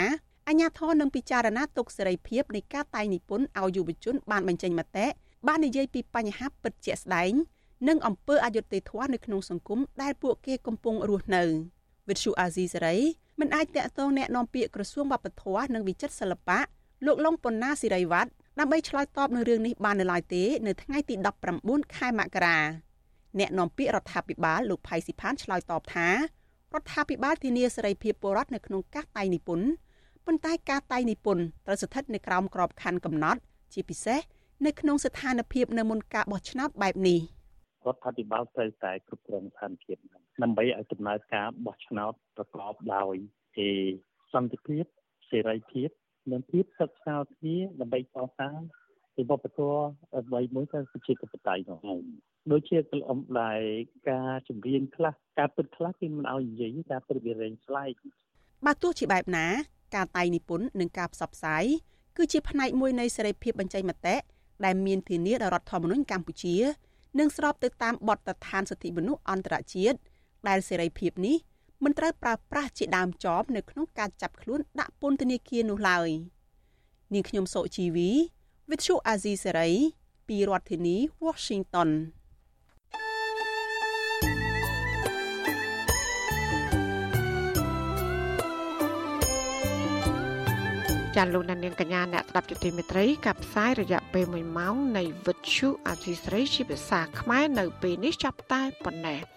អាញាធរនឹងពិចារណាទុកសេរីភាពនៃការតែងនិពន្ធឲ្យយុវជន បានបញ្ចេញមតិបាននិយាយពីបញ្ហាពិតជាក់ស្ដែងនិងអំពើអយុត្តិធម៌នៅក្នុងសង្គមដែលពួកគេកំពុងរស់នៅ វិទ្យុអាស៊ីសេរីមិនអាចតាក់ទងแนะនាំពាក្យក្រសួងវប្បធម៌និងវិចិត្រសិល្បៈលោកលងប៉ុណ្ណាសិរីវត្តដើម្បីឆ្លើយតបនឹងរឿងនេះបាននៅឡើយទេនៅថ្ងៃទី19ខែមករាអ្នកនាំពាក្យរដ្ឋាភិបាលលោកផៃស៊ីផានឆ្លើយតបថារដ្ឋាភិបាលធានាសេរីភាពពលរដ្ឋនៅក្នុងការតែងនិពន្ធប៉ុន្តែការតែងនិពន្ធត្រូវស្ថិតនៅក្រោមក្របខ័ណ្ឌកំណត់ ជាពិសេសនៅក្នុងស្ថានភាពនៅមុនការបោះឆ្នោតបែបនេះរដ្ឋាភិបាលត្រូវតែគ្រប់គ្រងស្ថានភាព ដើម្បីឲ្យដំណើរការបោះឆ្នោតប្រកបដោយឯសន្តិភាពសេរីភាពនិងភាពសិក្សាគ្នាដើម្បីកសាងពីវប្បធម៌អ្វីមួយទៅជាធិបតេយ្យនោះឯងដូចជាកលំដែលការជំរៀនខ្លះការពិតខ្លះគេមិនឲ្យនិយាយការពិតវារែងស្លែកបើទោះជាបែបណា ការតៃនិពន្ធនិងការផ្សព្វផ្សាយគឺជាផ្នែកមួយនៃសេរីភាពបញ្ចេញមតិដែលមានធានាដោយរដ្ឋធម្មនុញ្ញកម្ពុជា និងស្របទៅតាមបទដ្ឋានសិទ្ធិមនុស្សអន្តរជាតិ ដែលសេរីភាពនេះមិនត្រូវប្រើប្រាស់ជាដើមចបនៅក្នុងការចាប់ខ្លួនដាក់ពន្ធនាគារនោះឡើយនាងខ្ញុំសុជីវី With you Azizi Serai ពីរដ្ឋធានី Washington ចាលោកនាងកញ្ញាអ្នកស្ដាប់ជទីមេត្រីកັບផ្សាយរយៈពេល1ម៉ោងនៃវិទ្យុអាស៊ីស្រីជាភាសាខ្មែរនៅពេលនេះចាប់តែប៉ុណ្ណេះ